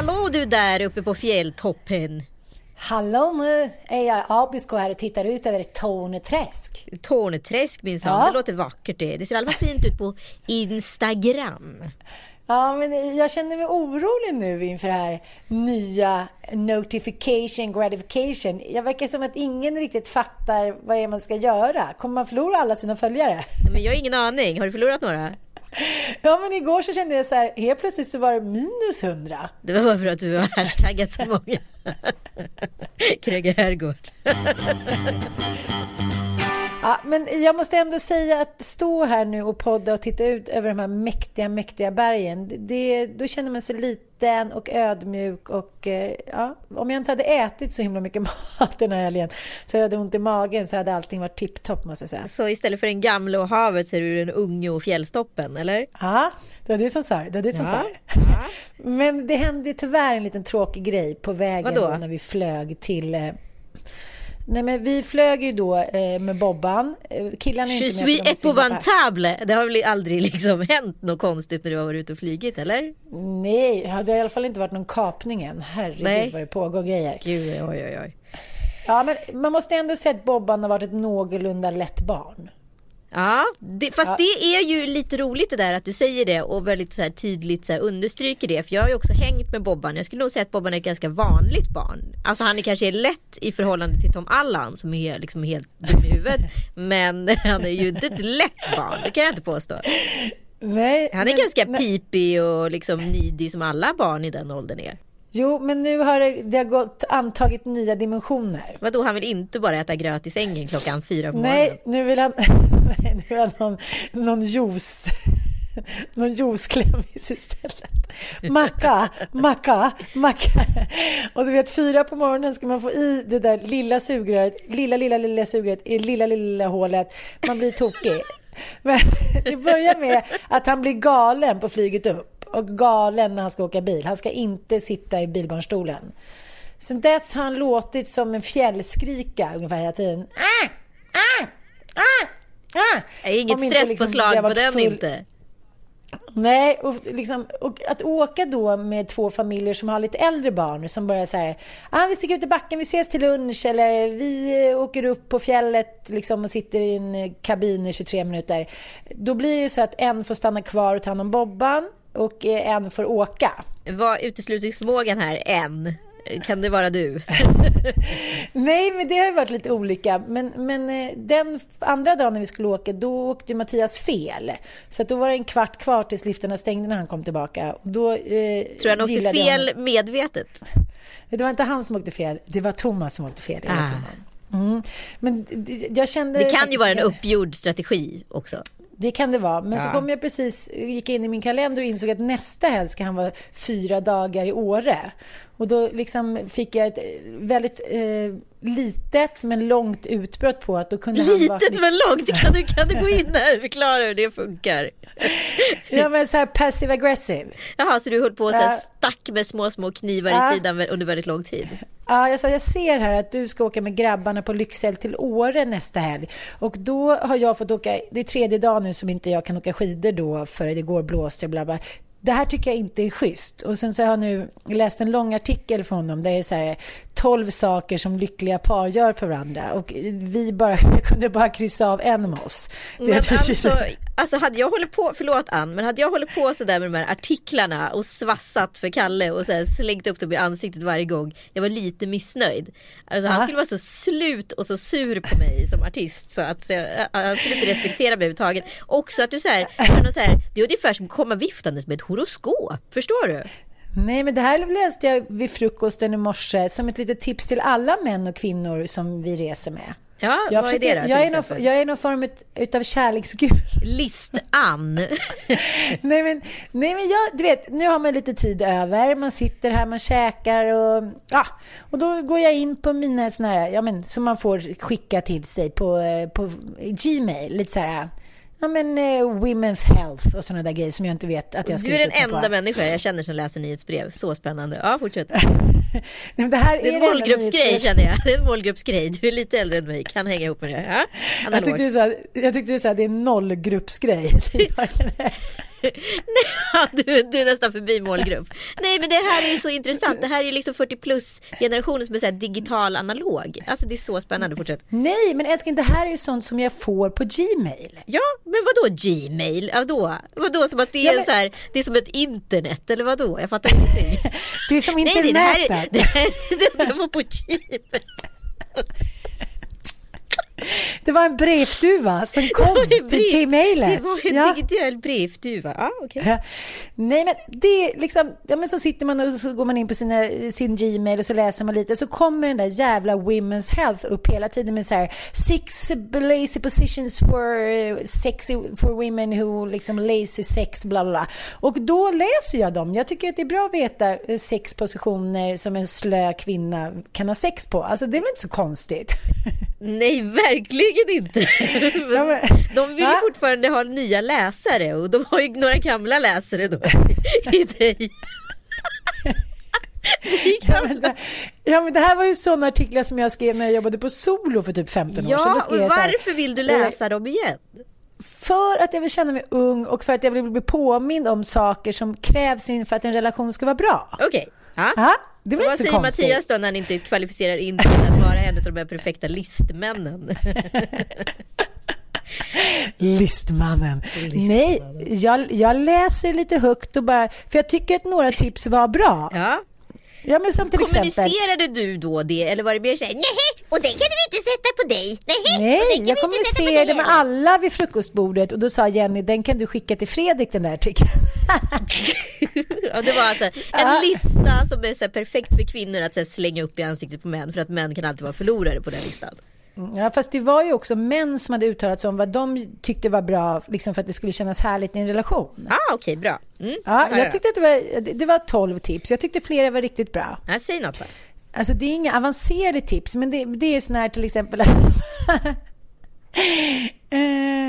Hallå du där uppe på fjälltoppen. Hallå nu är jag Abisko här och tittar ut över ett Torneträsk. Torneträsk minsann, Ja. det låter vackert det. Det ser i fall fint ut på Instagram. Ja, men jag känner mig orolig nu inför det här nya notification gratification. Jag verkar som att ingen riktigt fattar vad det är man ska göra. Kommer man förlora alla sina följare? Men jag har ingen aning, har du förlorat några? Ja, men igår så kände jag så här, helt plötsligt så var det minus hundra. Det var bara för att du har hashtaggat så många. Kröger Herrgård. Ja, men jag måste ändå säga att stå här nu och podda och titta ut över de här mäktiga, mäktiga bergen. Det- då känner man sig liten och ödmjuk och eh, ja, om jag inte hade ätit så himla mycket mat den här helgen så jag hade ont i magen så hade allting varit tipptopp måste jag säga. Så istället för den gamla och havet så är du den unge och fjällstoppen, eller? Ja, det var du som sa det. var du som Ja, sa det. Men det hände tyvärr en liten tråkig grej på vägen Vadå? när vi flög till eh, Nej men vi flög ju då eh, med Bobban. Eh, Killarna är Je inte suis épouvantable. Det har väl aldrig liksom hänt något konstigt när du har varit ute och flygit, eller? Nej, det har i alla fall inte varit någon kapning än. Herregud Nej. vad det pågår grejer. Gud, oj, oj, oj. Ja, men man måste ändå säga att Bobban har varit ett någorlunda lätt barn. Ja, det, fast det är ju lite roligt det där att du säger det och väldigt så tydligt så understryker det. För jag har ju också hängt med Bobban. Jag skulle nog säga att Bobban är ett ganska vanligt barn. Alltså han är kanske är lätt i förhållande till Tom Allan som är liksom helt dum i huvudet. Men han är ju inte ett lätt barn, det kan jag inte påstå. Nej, Han är men- ganska men- pipig och liksom nidig som alla barn i den åldern är. Jo, men nu har det, det har gått, antagit nya dimensioner. Vadå, han vill inte bara äta gröt i sängen klockan fyra på morgonen? Nej, nu vill han, nej, nu vill han någon, någon juice. Någon juiceklemmis istället. Macka, macka, macka. Och du vet, fyra på morgonen ska man få i det där lilla sugröret, lilla, lilla, lilla sugröret i det lilla, lilla, lilla hålet. Man blir tokig. Men det börjar med att han blir galen på flyget upp och galen när han ska åka bil. Han ska inte sitta i bilbarnstolen. Sen dess har han låtit som en fjällskrika ungefär hela tiden. Ah, ah, ah, ah. Inget liksom stresspåslag har på den full- inte. Nej, och, liksom, och att åka då med två familjer som har lite äldre barn som bara så här, ah, vi sticker ut i backen, vi ses till lunch eller vi eh, åker upp på fjället liksom, och sitter i en eh, kabin i 23 minuter. Då blir det så att en får stanna kvar och ta hand om Bobban och eh, en får åka. Vad är uteslutningsförmågan här? En. Kan det vara du? Nej, men det har ju varit lite olika. Men, men eh, den andra dagen när vi skulle åka, då åkte Mattias fel. Så att då var det en kvart kvar tills liftarna stängde när han kom tillbaka. Och då, eh, Tror jag han åkte fel medvetet? Det var inte han som åkte fel, det var Thomas som åkte fel Ah. Mm. Men jag kände... Det kan ju vara en uppgjord strategi också. Det kan det vara. Men Ja. så kom jag precis, gick in i min kalender och insåg att nästa helg ska han vara fyra dagar i Åre. Och då liksom fick jag ett eh, väldigt eh, litet men långt utbrott på att då kunde han vara... Litet men långt, kan du, kan du gå in där och förklara hur det funkar? Ja men så här passive aggressive. Jaha, så du höll på här Ja. stack med små, små knivar Ja. i sidan under väldigt lång tid? Ah, jag sa jag ser här att du ska åka med grabbarna på Lycksele till Åre nästa helg. Och då har jag fått åka, det är tredje dagen nu som inte jag kan åka skidor då för det går blåste och bla bla. Det här tycker jag inte är schysst. Och sen så har jag nu läst en lång artikel från honom där det är så här 12 saker som lyckliga par gör för varandra. Och vi bara, kunde bara kryssa av en av oss. Det Men alltså, alltså hade jag hållit på, förlåt Ann, men hade jag hållit på sådär med de här artiklarna och svassat för Kalle och så här slängt upp dem i ansiktet varje gång jag var lite missnöjd. Alltså han skulle vara så slut och så sur på mig som artist så att jag, han skulle inte respektera mig överhuvudtaget. Också att du såhär, så här, det är ungefär som att komma viftandes med ett horoskop. Förstår du? Nej, men det här läste jag vid frukosten i morse som ett litet tips till alla män och kvinnor som vi reser med. Ja, Jag, vad är det försöker, då? jag, är någon, jag är någon form ut- utav kärleksgud. List-Ann. nej, men, nej, men jag, du vet, nu har man lite tid över. Man sitter här, man käkar och, ja, och då går jag in på mina såna här, ja men som man får skicka till sig på, eh, på Gmail. Lite så här, ja men eh, Women's Health och sådana där grejer som jag inte vet att jag ska Du är den titta på. enda människa jag känner som läser nyhetsbrev. Så spännande. Ja, fortsätt. Nej, det här Det är en enda målgruppsgrej känner jag. Det är en målgruppsgrej. Du är lite äldre än mig, kan hänga ihop med det. Ja? Jag Analogt. tyckte, du sa, jag tyckte du sa att det är en nollgruppsgrej. Ja, du, du är nästan förbi målgrupp. Nej men det här är så intressant. Det här är liksom 40 plus generationen som är så här digital analog. Alltså det är så spännande. Fortsätt. Nej, men älskling, det här är ju sånt som jag får på Gmail. Ja, men vadå Gmail? Vadå? Vadå som att det är, Ja, men- så här, det är som ett internet eller vadå? Jag fattar ingenting. Det är som Nej, internetet. det här är det här är det jag får på Gmail. Det var en brevduva som kom till Gmailen. Det var en ja. digital brevduva. Ja, okej. Ja. Nej men det är liksom, ja men så sitter man och så går man in på sina, sin Gmail och så läser man lite så kommer den där jävla Women's Health upp hela tiden med så här six lazy positions for eh, sexy for women who liksom lazy sex bla bla bla. Och då läser jag dem. Jag tycker att det är bra att veta eh, sex positioner som en slö kvinna kan ha sex på. Alltså det är väl inte så konstigt. Nej, verkligen inte. Men Ja, de vill ju fortfarande ha nya läsare och de har ju några gamla läsare då i dig. Ja men, det, ja men det här var ju sådana artiklar som jag skrev när jag jobbade på Solo för typ 15 år sedan. Ja, och här, varför vill du läsa dem igen? För att jag vill känna mig ung och för att jag vill bli påmind om saker som krävs för att en relation ska vara bra. Okej. Ja. Ja, det var Vad säger konstigt. Mattias då när han inte kvalificerar in till att vara en av de här perfekta listmännen? Listmannen. Listmannen. Nej, jag, jag läser lite högt och bara, för jag tycker att några tips var bra. Ja. Ja, men som till exempel. Kommunicerade du då det eller var det mer såhär nej och den kan du inte sätta på dig? Nej, Nej, jag vi kommunicerade med heller." alla vid frukostbordet och då sa Jenny, den kan du skicka till Fredrik den där artikeln. Ja, det var alltså en Ja. lista som är så perfekt för kvinnor att så slänga upp i ansiktet på män för att män kan alltid vara förlorare på den listan. Ja, fast det var ju också män som hade uttalat sig om vad de tyckte var bra, liksom för att det skulle kännas härligt i en relation. Ah, okej, bra. Mm, Ja, jag då. tyckte att det var, det- var 12 tips. Jag tyckte flera var riktigt bra. Ja, säg något då. Alltså det är inga avancerade tips, men det, det är sån här till exempel Det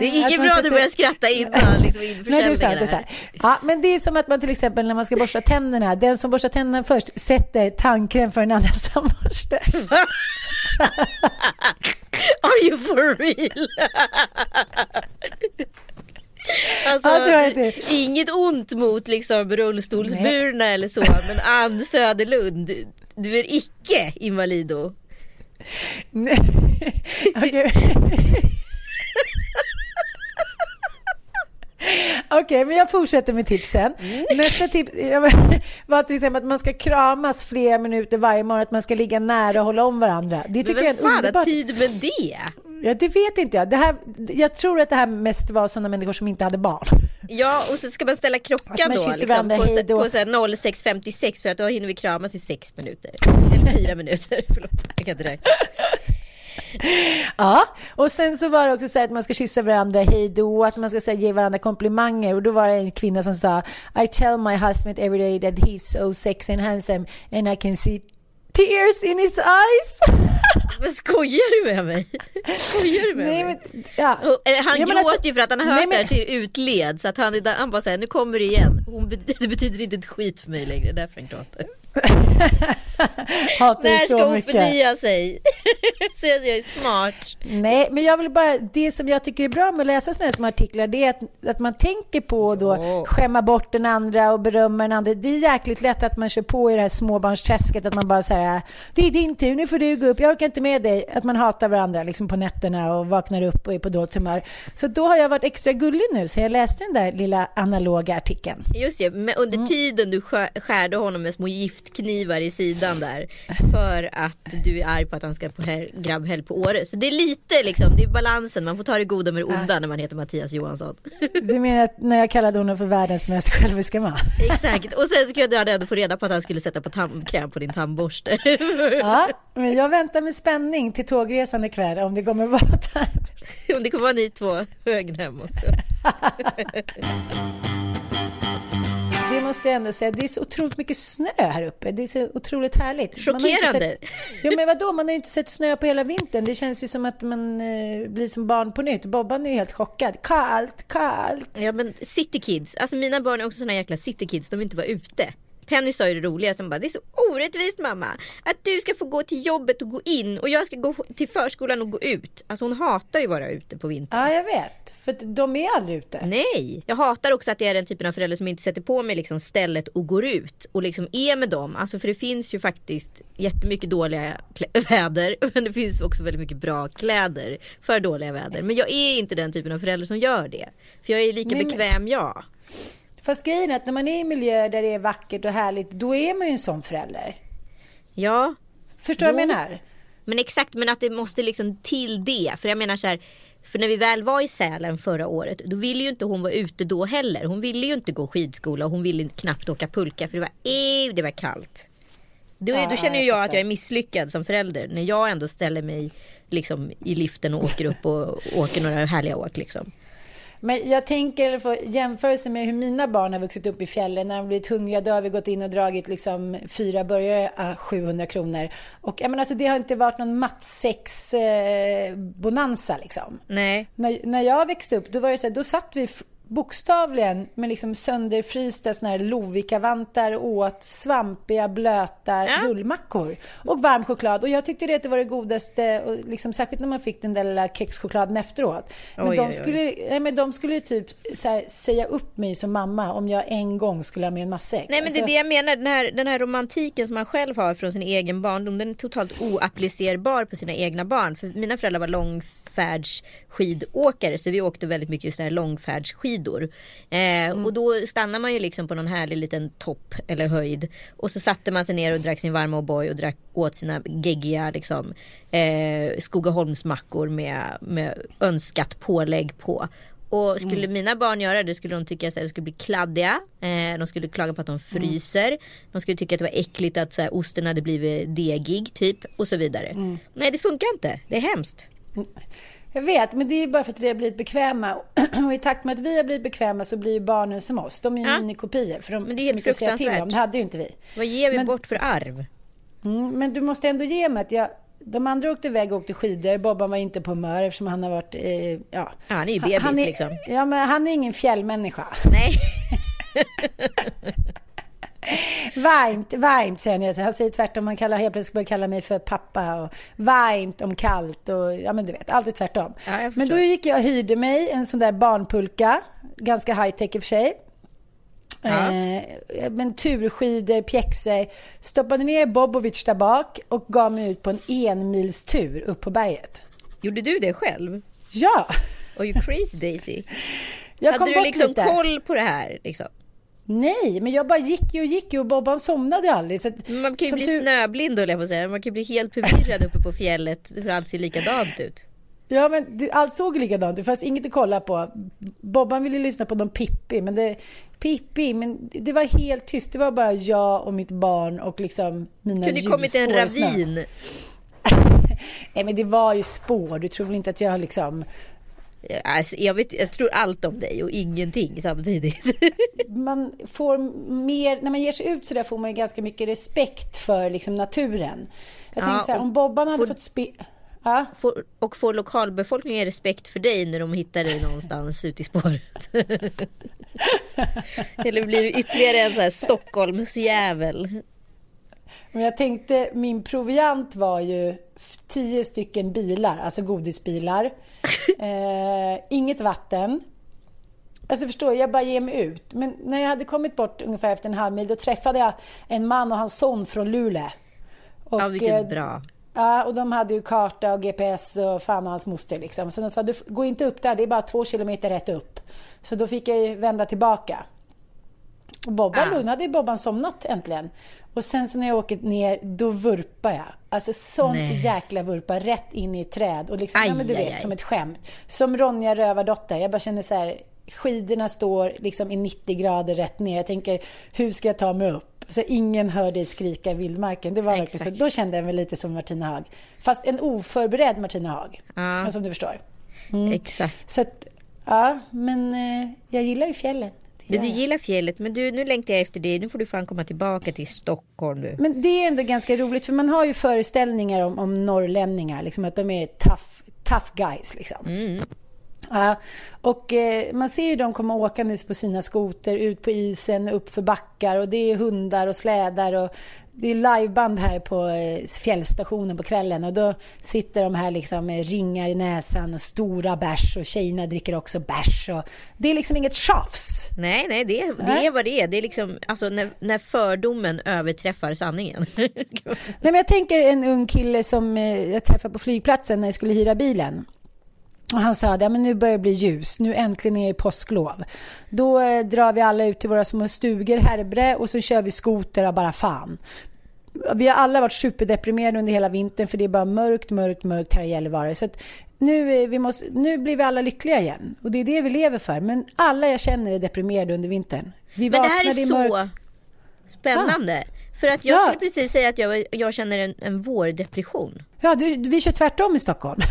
är inget bra att du börjar skratta innan liksom, inför Nej, det är. Det. Ja, men det är som att man till exempel när man ska borsta tänderna, den som borstar tänderna först sätter tandkräm för den andra som borstar. Are you for real? Alltså, Ja, inget ont mot liksom rullstolsburna eller så, men Ann Söderlund, du- du är icke invalido. Nej. Okej. Okej, men jag fortsätter med tipsen. Mm. Nästa tips var till exempel att man ska kramas flera minuter varje morgon, att man ska ligga nära och hålla om varandra. Det tycker Men jag är fan har underbart. tid med det? Ja, det vet inte jag. Det här, jag tror att det här mest var sådana människor som inte hade barn. Ja, och så ska man ställa klockan man då liksom, varandra, på, på så här 06.56 för att då hinner vi kramas i sex minuter. Eller fyra minuter, förlåt. Jag kan inte räkna. Ja, och sen så var det också så här att man ska kyssa varandra hej då, att man ska så här, ge varandra komplimanger. Och då var det en kvinna som sa I tell my husband every day that he's so sexy and handsome and I can see tears in his eyes. Men skojar du med mig? Skojar du med Nej, mig? men, ja. Han Ja, men gråter alltså- ju för att han har Nej, hört men- det här till utled så att han, han bara säger nu kommer det igen. Hon, det betyder inte ett skit för mig längre, därför han gråter. Hatar När så ska hon mycket. förnya sig? Att jag är smart. Nej, men jag vill bara, det som jag tycker är bra med att läsa sådana här små artiklar, det är att, att man tänker på då Ja. skämma bort den andra och berömma den andra. Det är jäkligt lätt att man kör på i det här småbarnsträsket, att man bara säger det är din tur, nu får du gå upp, jag orkar inte med dig. Att man hatar varandra liksom på nätterna och vaknar upp och är på dåligt humör. Så då har jag varit extra gullig nu, så jag läste den där lilla analoga artikeln. Just det, men under Mm. tiden du skär, skärde honom med små giftknivar i sidan där. För att du är arg på att han ska på hel- grabbhelg på Åre. Så det är lite liksom, det är balansen. Man får ta det goda med det onda när man heter Mattias Johansson. Du menar att när jag kallade honom för världens mest själviska man? Exakt, och sen skulle jag ändå få reda på att han skulle sätta på tandkräm på din tandborste. Ja, men jag väntar med spänning till tågresan ikväll om det kommer vara där. Om det kommer vara ni två högen hem också. Det måste jag ändå säga, det är så otroligt mycket snö här uppe. Det är så otroligt härligt. Chockerande. Sett, ja men vadå, man har ju inte sett snö på hela vintern. Det känns ju som att man eh, blir som barn på nytt. Bobban är ju helt chockad. Kallt, kallt. Ja men city kids, alltså mina barn är också såna jäkla city kids, de vill inte vara ute. Penny sa ju det roliga, som bara det är så orättvist mamma. Att du ska få gå till jobbet och gå in och jag ska gå till förskolan och gå ut. Alltså hon hatar ju att vara ute på vintern. Ja, jag vet. För de är aldrig ute. Nej, jag hatar också att det är den typen av förälder som inte sätter på mig liksom stället och går ut och liksom är med dem. Alltså för det finns ju faktiskt jättemycket dåliga väder men det finns också väldigt mycket bra kläder för dåliga väder. Men jag är inte den typen av förälder som gör det. För jag är lika Nej, men- bekväm jag. Fast grejen är att när man är i miljöer där det är vackert och härligt, då är man ju en sån förälder. Ja, Förstår du vad jag menar? Men exakt, men att det måste liksom till det. För jag menar så här, för när vi väl var i Sälen förra året, då ville ju inte hon vara ute då heller. Hon ville ju inte gå skidskola och hon ville knappt åka pulka för det var, ew, det var kallt. Då, Ja, då känner ju jag jag att jag är misslyckad som förälder. När jag ändå ställer mig liksom i liften och åker upp och åker några härliga åk liksom. Men jag tänker få jämförelse med hur mina barn har vuxit upp i fjällen. När de blivit hungriga då har vi gått in och dragit liksom fyra burgare, ah, 700 kronor. Och jag menar, alltså, det har inte varit någon mattsex eh, bonanza liksom. Nej. När, när jag växte upp då var det så här, då satt vi bokstavligen med liksom sönderfrysta såna här Lovikkavantar åt svampiga blöta Ja. rullmackor och varm choklad. Och jag tyckte det att det var det godaste, och liksom, särskilt när man fick den där lilla kexchokladen efteråt. Men, Oj, de, oj, oj. skulle, nej, men de skulle ju typ här, säga upp mig som mamma om jag en gång skulle ha med en matsäck. Nej men det är Alltså, det jag menar, den här, den här romantiken som man själv har från sin egen barndom den är totalt oapplicerbar på sina egna barn. För mina föräldrar var långfärdsskidåkare så vi åkte väldigt mycket sådana här långfärdsskidor. Eh, Och då stannar man ju liksom på någon härlig liten topp eller höjd. Och så satte man sig ner och drack sin varma O'boy och drack, åt sina geggiga liksom, eh, Skogaholmsmackor med, med önskat pålägg på. Och skulle mina barn göra det skulle de tycka att de skulle bli kladdiga. Eh, de skulle klaga på att de fryser. De skulle tycka att det var äckligt att så här, osten hade blivit degig typ. Och så vidare. Nej det funkar inte. Det är hemskt. Jag vet, men det är bara för att vi har blivit bekväma. Och i takt med att vi har blivit bekväma så blir ju barnen som oss. De är ju Ja. minikopior. För de Men det är helt fruktansvärt. om. Det hade ju inte vi. Vad ger vi Men- bort för arv? Mm, men du måste ändå ge mig att jag... De andra åkte iväg och åkte skidor. Bobban var inte på humör eftersom han har varit... Eh, ja. Han är ju bebis han är, liksom. Ja, men han är ingen fjällmänniska. Nej. Varmt, varmt säger han. Han säger tvärtom. Han kallar, helt plötsligt börjar kalla mig för pappa. Och varmt om kallt och ja men du vet, allt är tvärtom. Ja, men då gick jag och hyrde mig en sån där barnpulka. Ganska high tech i och för sig. Ja. Eh, men turskidor, pjäxor. Stoppade ner Bobovic där bak och gav mig ut på en enmilstur upp på berget. Gjorde du det själv? Ja! Och you crazy Daisy. Jag Hade du liksom lite. koll på det här? Liksom? Nej, men jag bara gick ju och gick ju och Bobban somnade aldrig. Så att, Man kan ju bli tur- snöblind höll jag på att säga. Man kan ju bli helt förvirrad uppe på fjället för allt ser likadant ut. Ja, men det, allt såg likadant ut. Det fanns inget att kolla på. Bobban ville lyssna på någon Pippi, men det, Pippi, men det var helt tyst. Det var bara jag och mitt barn och liksom mina kunde kommit en ravin. Nej men det var ju spår. Du tror väl inte att jag liksom... Alltså, jag, vet, jag tror allt om dig och ingenting samtidigt. man får mer, när man ger sig ut så där får man ju ganska mycket respekt för liksom naturen. Jag tänkte så här, om Bobban hade får, fått spela... Ja. Får, och får lokalbefolkningen respekt för dig när de hittar dig någonstans ute i spåret? Eller blir du ytterligare en sån här Stockholmsjävel? Men jag tänkte, min proviant var ju tio stycken bilar, alltså godisbilar. eh, inget vatten. Alltså förstår jag bara ger mig ut. Men när jag hade kommit bort ungefär efter en halv mil, då träffade jag en man och hans son från Luleå. Och, ja, vilket eh, bra. Ja, och de hade ju karta och GPS och fan och hans moster liksom. Så de sa, du gå inte upp där, det är bara två kilometer rätt upp. Så då fick jag ju vända tillbaka. Och Bobban ah. lugnade, Bobban somnat äntligen. Och sen så när jag åker ner, då vurpar jag. Alltså sån Nej. jäkla vurpa, rätt in i ett träd. Och liksom, aj, ja men du aj, vet, aj. som ett skämt. Som Ronja Rövardotter. Jag bara känner så här, skidorna står liksom i 90 grader rätt ner. Jag tänker, hur ska jag ta mig upp? Så ingen hör dig skrika i vildmarken. Det var verkligen så. Då kände jag mig lite som Martina Haag. Fast en oförberedd Martina Haag. Ja. Som du förstår. Mm. Exakt. Så att, ja, men eh, jag gillar ju fjällen. Du, du gillar fjället, men du, nu längtar jag efter det. Nu får du fan komma tillbaka till Stockholm. Du. Men det är ändå ganska roligt, för man har ju föreställningar om, om norrlänningar, liksom att de är tough, tough guys. Liksom. Mm. Ja, och eh, man ser ju dem komma åkandes på sina skoter ut på isen, upp för backar och det är hundar och slädar och det är liveband här på eh, fjällstationen på kvällen och då sitter de här liksom med ringar i näsan och stora bärs och tjejerna dricker också bärs och det är liksom inget tjafs. Nej, nej, det, är, det är vad det är. Det är liksom alltså när, när fördomen överträffar sanningen. nej, men jag tänker en ung kille som eh, jag träffade på flygplatsen när jag skulle hyra bilen. Och han sa att ja, nu börjar det bli ljus, nu äntligen är det påsklov. Då eh, drar vi alla ut till våra små stugor, Herbre, och så kör vi skoter av bara fan. Vi har alla varit superdeprimerade under hela vintern för det är bara mörkt, mörkt, mörkt här i Gällivare. Så att nu, vi måste, nu blir vi alla lyckliga igen. Och det är det vi lever för. Men alla jag känner är deprimerade under vintern. Vi Men det här är så spännande. Ah. För att jag ja. skulle precis säga att jag, jag känner en, en vårdepression. Ja, du, vi kör tvärtom i Stockholm.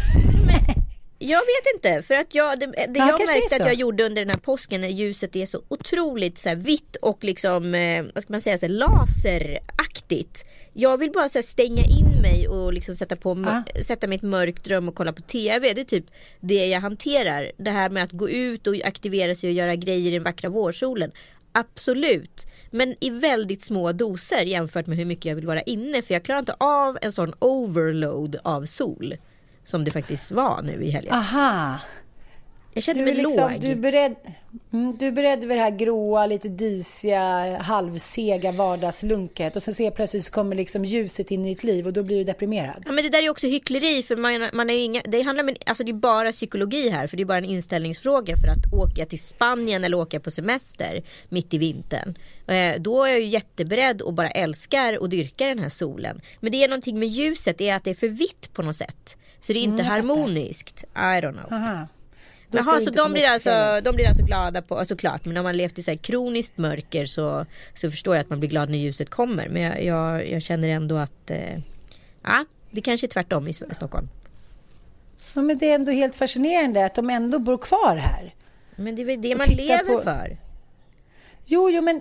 Jag vet inte, för att jag, det, det ja, jag märkte att jag gjorde under den här påsken när ljuset är så otroligt så vitt och liksom, eh, vad ska man säga, så laseraktigt. Jag vill bara så stänga in mig och liksom sätta, på, ja. sätta mig i ett mörkt rum och kolla på TV. Det är typ det jag hanterar. Det här med att gå ut och aktivera sig och göra grejer i den vackra vårsolen. Absolut. Men i väldigt små doser jämfört med hur mycket jag vill vara inne. För jag klarar inte av en sån overload av sol. Som det faktiskt var nu i helgen. Aha. Jag kände mig liksom, låg. Du är, beredd, mm, du är beredd vid det här gråa, lite disiga, halvsega vardagslunket och sen ser plötsligt så kommer liksom ljuset in i ditt liv och då blir du deprimerad. Ja men det där är också hyckleri för man, man är inga, det handlar om, alltså det är bara psykologi här för det är bara en inställningsfråga för att åka till Spanien eller åka på semester mitt i vintern. Eh, då är jag ju jätteberedd och bara älskar och dyrkar den här solen. Men det är någonting med ljuset, det är att det är för vitt på något sätt. Så det är inte mm, harmoniskt. I don't know. Aha. Jaha, så de blir, alltså, de blir alltså glada på, såklart, men om man levt i så här kroniskt mörker så, så förstår jag att man blir glad när ljuset kommer. Men jag, jag, jag känner ändå att, eh, ja, det kanske är tvärtom i Stockholm. Ja, men det är ändå helt fascinerande att de ändå bor kvar här. Men det är väl det man lever på... för. Jo, jo, men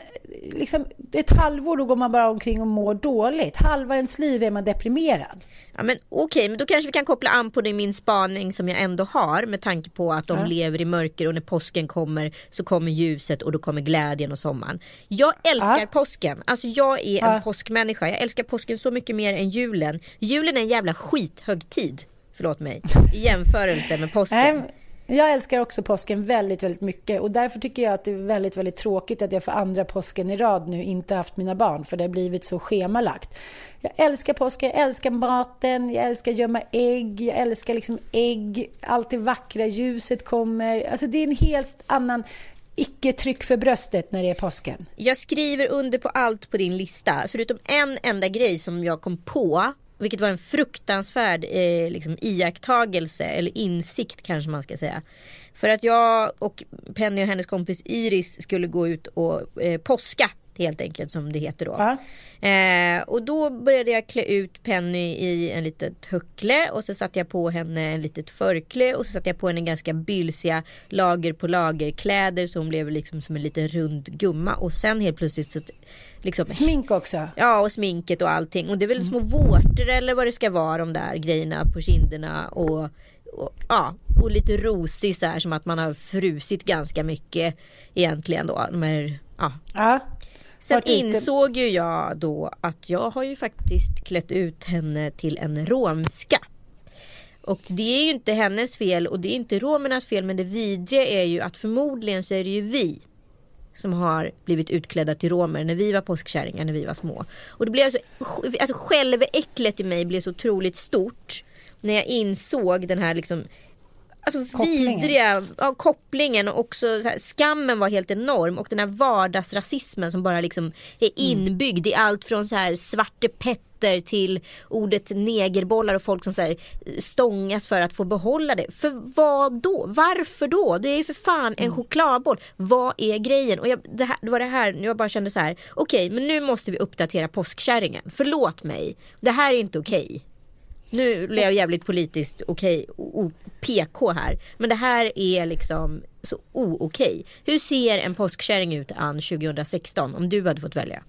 liksom, ett halvår då går man bara omkring och mår dåligt. Halva ens liv är man deprimerad. Ja, men okej, okay, men då kanske vi kan koppla an på det min spaning som jag ändå har med tanke på att de ja. lever i mörker och när påsken kommer så kommer ljuset och då kommer glädjen och sommaren. Jag älskar ja. påsken. Alltså jag är en ja. påskmänniska. Jag älskar påsken så mycket mer än julen. Julen är en jävla skithögtid. Förlåt mig. I jämförelse med påsken. Jag älskar också påsken väldigt, väldigt mycket och därför tycker jag att det är väldigt, väldigt tråkigt att jag för andra påsken i rad nu inte haft mina barn för det har blivit så schemalagt. Jag älskar påsken, jag älskar maten, jag älskar gömma ägg, jag älskar liksom ägg, allt det vackra ljuset kommer. Alltså det är en helt annan icke-tryck för bröstet när det är påsken. Jag skriver under på allt på din lista, förutom en enda grej som jag kom på vilket var en fruktansvärd eh, liksom, iakttagelse eller insikt kanske man ska säga. För att jag och Penny och hennes kompis Iris skulle gå ut och eh, påska helt enkelt som det heter då. Eh, och då började jag klä ut Penny i en litet huckle och så satte jag på henne en litet förkle och så satte jag på henne ganska bylsiga lager på lager kläder så hon blev liksom som en liten rund gumma och sen helt plötsligt så liksom Smink också. Ja och sminket och allting och det är väl små vårtor eller vad det ska vara de där grejerna på kinderna och, och ja och lite rosig så här som att man har frusit ganska mycket egentligen då. De här, ja. Ja. Sen insåg ju jag då att jag har ju faktiskt klätt ut henne till en romska. Och det är ju inte hennes fel och det är inte romernas fel men det vidriga är ju att förmodligen så är det ju vi som har blivit utklädda till romer när vi var påskkärringar när vi var små. Och det blev alltså, alltså själväcklet i mig blev så otroligt stort när jag insåg den här liksom Alltså Kopplingen. vidriga ja, kopplingen och också så här, skammen var helt enorm och den här vardagsrasismen som bara liksom är inbyggd i allt från så här Svarte Petter till ordet negerbollar och folk som så här stångas för att få behålla det. För vad då? Varför då? Det är för fan en chokladboll. Vad är grejen? Och jag, det, här, det var det här, jag bara kände så här. Okej, men nu måste vi uppdatera påskkärringen. Förlåt mig. Det här är inte okej. Nu blev jag jävligt politiskt okej, o- o- PK här. Men det här är liksom så o-okej. Hur ser en påskkärring ut Ann 2016 om du hade fått välja?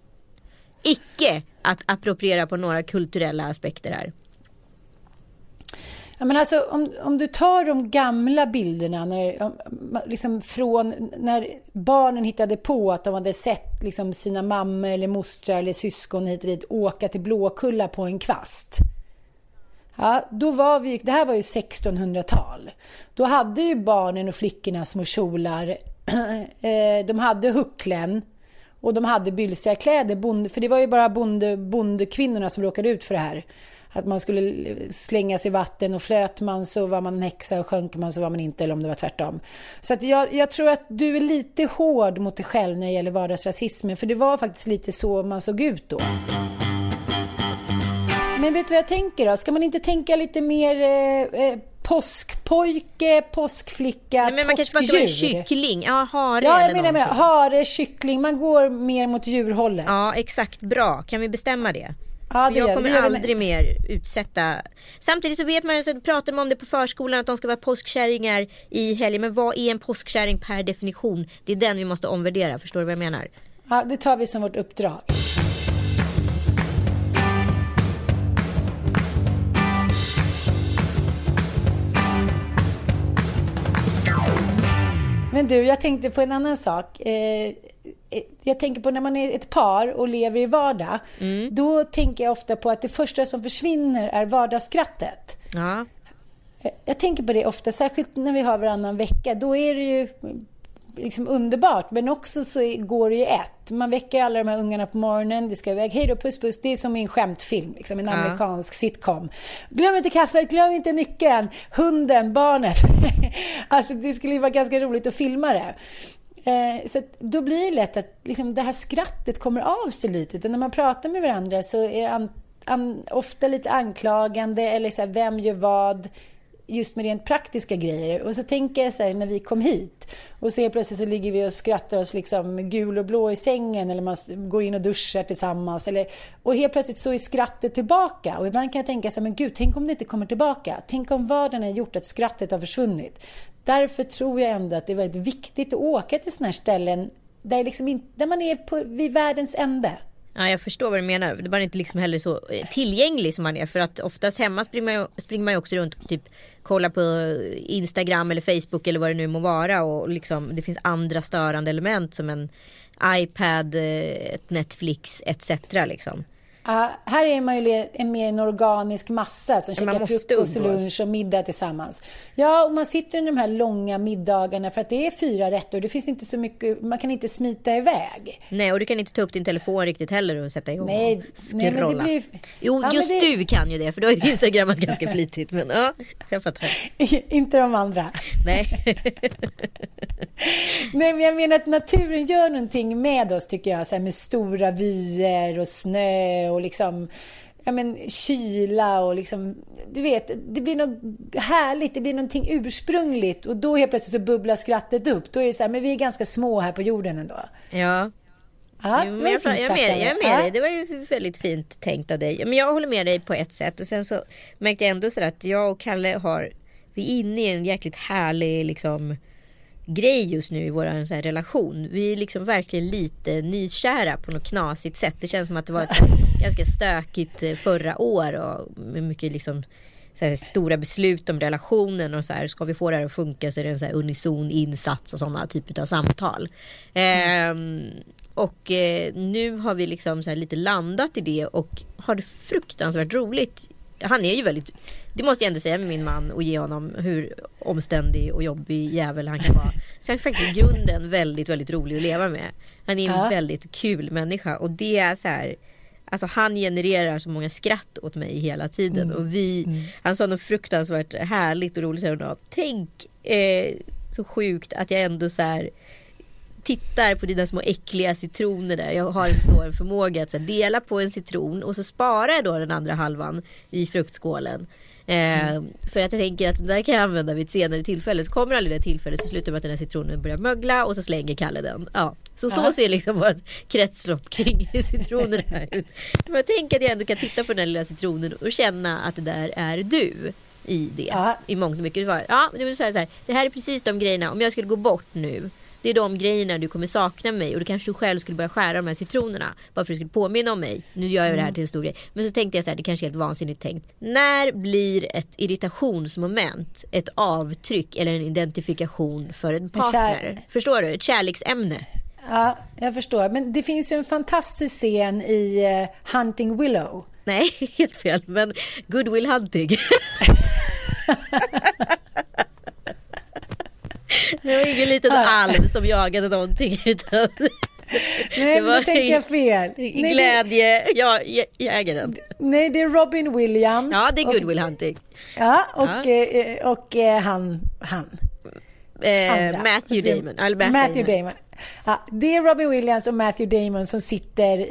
Icke att appropriera på några kulturella aspekter här. Ja, men alltså, om, om du tar de gamla bilderna när, liksom från när barnen hittade på att de hade sett liksom sina mammor eller mostrar eller syskon hit och dit åka till Blåkulla på en kvast. Ja, då var vi, det här var ju 1600-tal. Då hade ju barnen och flickorna små kjolar. Eh, de hade hucklen och de hade bylsiga kläder. Bonde, för det var ju bara bonde, bondekvinnorna som råkade ut för det här. Att man skulle slänga sig i vatten och flöt man så var man en häxa och sjönk man så var man inte eller om det var tvärtom. Så att jag, jag tror att du är lite hård mot dig själv när det gäller vardagsrasismen för det var faktiskt lite så man såg ut då. Men vet du vad jag tänker då? Ska man inte tänka lite mer eh, eh, påskpojke, påskflicka, Nej, men man kanske bara ska vara en påskdjur? kyckling. Ja, hare Ja, jag menar, menar hare, kyckling. Man går mer mot djurhållet. Ja, exakt. Bra. Kan vi bestämma det? Ja, det jag kommer Det aldrig mer utsätta... Samtidigt så vet man ju, så pratar man om det på förskolan att de ska vara påskkärringar i helgen. Men vad är en påskkärring per definition? Det är den vi måste omvärdera. Förstår du vad jag menar? Ja, det tar vi som vårt uppdrag. Men du, jag tänkte på en annan sak. Eh, eh, jag tänker på när man är ett par och lever i vardag. Då tänker jag ofta på att det första som försvinner är vardagsskrattet. Ja. Eh, Jag tänker på det ofta, särskilt när vi har varannan vecka. Då är det ju liksom underbart, men också så går det ju ett. Man väcker alla de här ungarna på morgonen, det ska iväg, hej då puss puss. Det är som i en skämtfilm, liksom en amerikansk sitcom. Glöm inte kaffet, glöm inte nyckeln, hunden, barnet. alltså det skulle ju vara ganska roligt att filma det. Eh, så då blir det lätt att liksom, det här skrattet kommer av sig lite. När man pratar med varandra så är det an, an, ofta lite anklagande eller så här, vem gör vad? Just med rent praktiska grejer. Och så tänker jag så här när vi kom hit och så plötsligt så ligger vi och skrattar oss liksom gul och blå i sängen eller man går in och duschar tillsammans. Eller, och helt plötsligt så är skrattet tillbaka. Och ibland kan jag tänka så här, men gud, tänk om det inte kommer tillbaka. Tänk om vardagen har gjort att skrattet har försvunnit. Därför tror jag ändå att det är väldigt viktigt att åka till sådana här ställen där, liksom där man är på, vid världens ände. Ja, jag förstår vad du menar. Det är inte liksom heller så eh, tillgänglig som man är. För att oftast hemma springer man ju, springer man ju också runt och typ kollar på Instagram eller Facebook eller vad det nu må vara. Och liksom, det finns andra störande element som en iPad, eh, ett Netflix etc. Liksom. Ja, här är man ju en mer en organisk massa som käkar frukost, lunch och middag tillsammans. Ja, och man sitter under de här långa middagarna för att det är fyra rätter. Det finns inte så mycket, man kan inte smita iväg. Nej, och du kan inte ta upp din telefon riktigt heller och sätta igång Nej, och nej, men scrolla. blir- Jo, Ja, just det- du kan ju det för du har ju instagrammat ganska flitigt. Men ja, jag fattar. inte de andra. Nej. Nej, men jag menar att naturen gör någonting med oss tycker jag. Så här, med stora vyer och snö och liksom ja, men, kyla och liksom, du vet, det blir något härligt, det blir någonting ursprungligt och då helt plötsligt så bubblar skrattet upp. Då är det så här, men vi är ganska små här på jorden ändå. Ja. Ja, Jo, men jag, fint jag, med, jag är med Ja. dig. Det var ju väldigt fint tänkt av dig. Men jag håller med dig på ett sätt. Och sen så märkte jag ändå så att jag och Kalle har... Vi är inne i en jäkligt härlig liksom, grej just nu i vår relation. Vi är liksom verkligen lite nykära på något knasigt sätt. Det känns som att det var ett ganska stökigt eh, förra år och med mycket liksom här, stora beslut om relationen och så här, ska vi få det här att funka så är det en så här unison insats och sådana typer av samtal. Ehm, och eh, nu har vi liksom så här lite landat i det och har det fruktansvärt roligt. Han är ju väldigt, det måste jag ändå säga med min man och ge honom hur omständig och jobbig jävel han kan vara. Så han är faktiskt i grunden väldigt, väldigt rolig att leva med. Han är en Ja. väldigt kul människa och det är så här Alltså han genererar så många skratt åt mig hela tiden och vi, han sa något fruktansvärt härligt och roligt häromdagen. Tänk eh, så sjukt att jag ändå så här tittar på dina små äckliga citroner där. Jag har då en förmåga att här, dela på en citron och så sparar jag då den andra halvan i fruktskålen. Eh, För att jag tänker att den där kan jag använda vid ett senare tillfälle. Så kommer aldrig det tillfället så slutar med att den här citronen börjar mögla och så slänger Kalle den. Ja. Så så Ja. ser liksom vårt kretslopp kring citronerna ut. Men tänk att jag ändå kan titta på den lilla citronen och känna att det där är du i det. Ja. I mångt och mycket. Ja, det vill säga så här, det här är precis de grejerna. Om jag skulle gå bort nu. Det är de grejerna du kommer sakna mig och då kanske du själv skulle börja skära de här citronerna. Bara för att du skulle påminna om mig. Nu gör jag det här till en stor grej. Men så tänkte jag så här, det kanske är helt vansinnigt tänkt. När blir ett irritationsmoment ett avtryck eller en identifikation för en partner? kär- Förstår du? Ett kärleksämne. Ja, jag förstår. Men det finns ju en fantastisk scen i eh, Hunting Willow. Nej, helt fel. Men Goodwill Hunting. Det var ingen liten alv som jagade någonting utan Nej, Det var då tänker jag fel. Nej, det, glädje, ja, jä- jägaren. nej, det är Robin Williams. Ja, det är och- Goodwill Hunting. Ja, och, Ja. eh, och eh, han, han. Eh. Matthew Damon. Eller Matt Matthew Damon. Damon. Ja, det är Robin Williams och Matthew Damon som sitter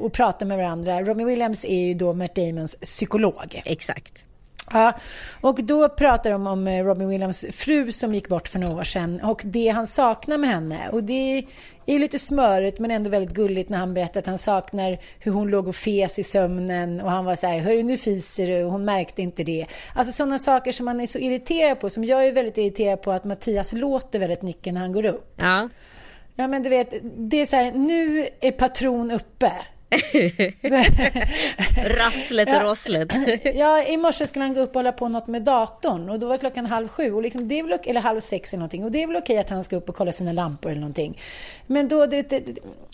och pratar med varandra. Robin Williams är ju då Matt Damons psykolog. Exakt. Ja, och då pratar de om eh, Robin Williams fru som gick bort för några år sedan och det han saknar med henne. Och det är lite smörigt men ändå väldigt gulligt när han berättar att han saknar hur hon låg och fes i sömnen och han var så här, hörru nu fiser du och hon märkte inte det. Alltså sådana saker som man är så irriterad på, som jag är väldigt irriterad på att Mattias låter väldigt mycket när han går upp. Ja. Ja men du vet, det är så här, nu är patron uppe. Rasslet och rosslet. Ja, i morse skulle han gå upp och hålla på något med datorn och då var klockan halv sju, och liksom, det är väl, ok- eller halv sex eller någonting. Och det är väl okej att han ska upp och kolla sina lampor eller någonting. Men då, det, det,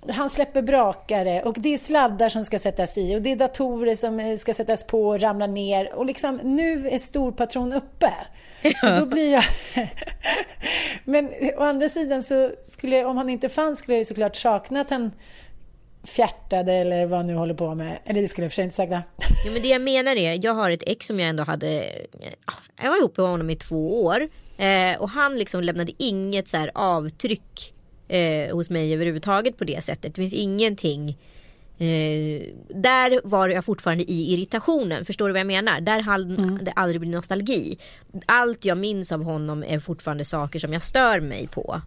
han släpper brakare och det är sladdar som ska sättas i och det är datorer som eh, ska sättas på och ramla ner. Och liksom, nu är storpatron uppe. Och då blir jag... Men å andra sidan så skulle jag, om han inte fanns skulle jag ju såklart sakna att han fjärtade eller vad nu håller på med. Eller det skulle jag för sig inte sagt. Ja, men det jag menar är, jag har ett ex som jag ändå hade, ja, jag var ihop med honom i två år. Eh, och han liksom lämnade inget så avtryck eh, hos mig överhuvudtaget på det sättet. Det finns ingenting. Eh, där var jag fortfarande i irritationen. Förstår du vad jag menar? Där hann det aldrig bli nostalgi. Allt jag minns av honom är fortfarande saker som jag stör mig på.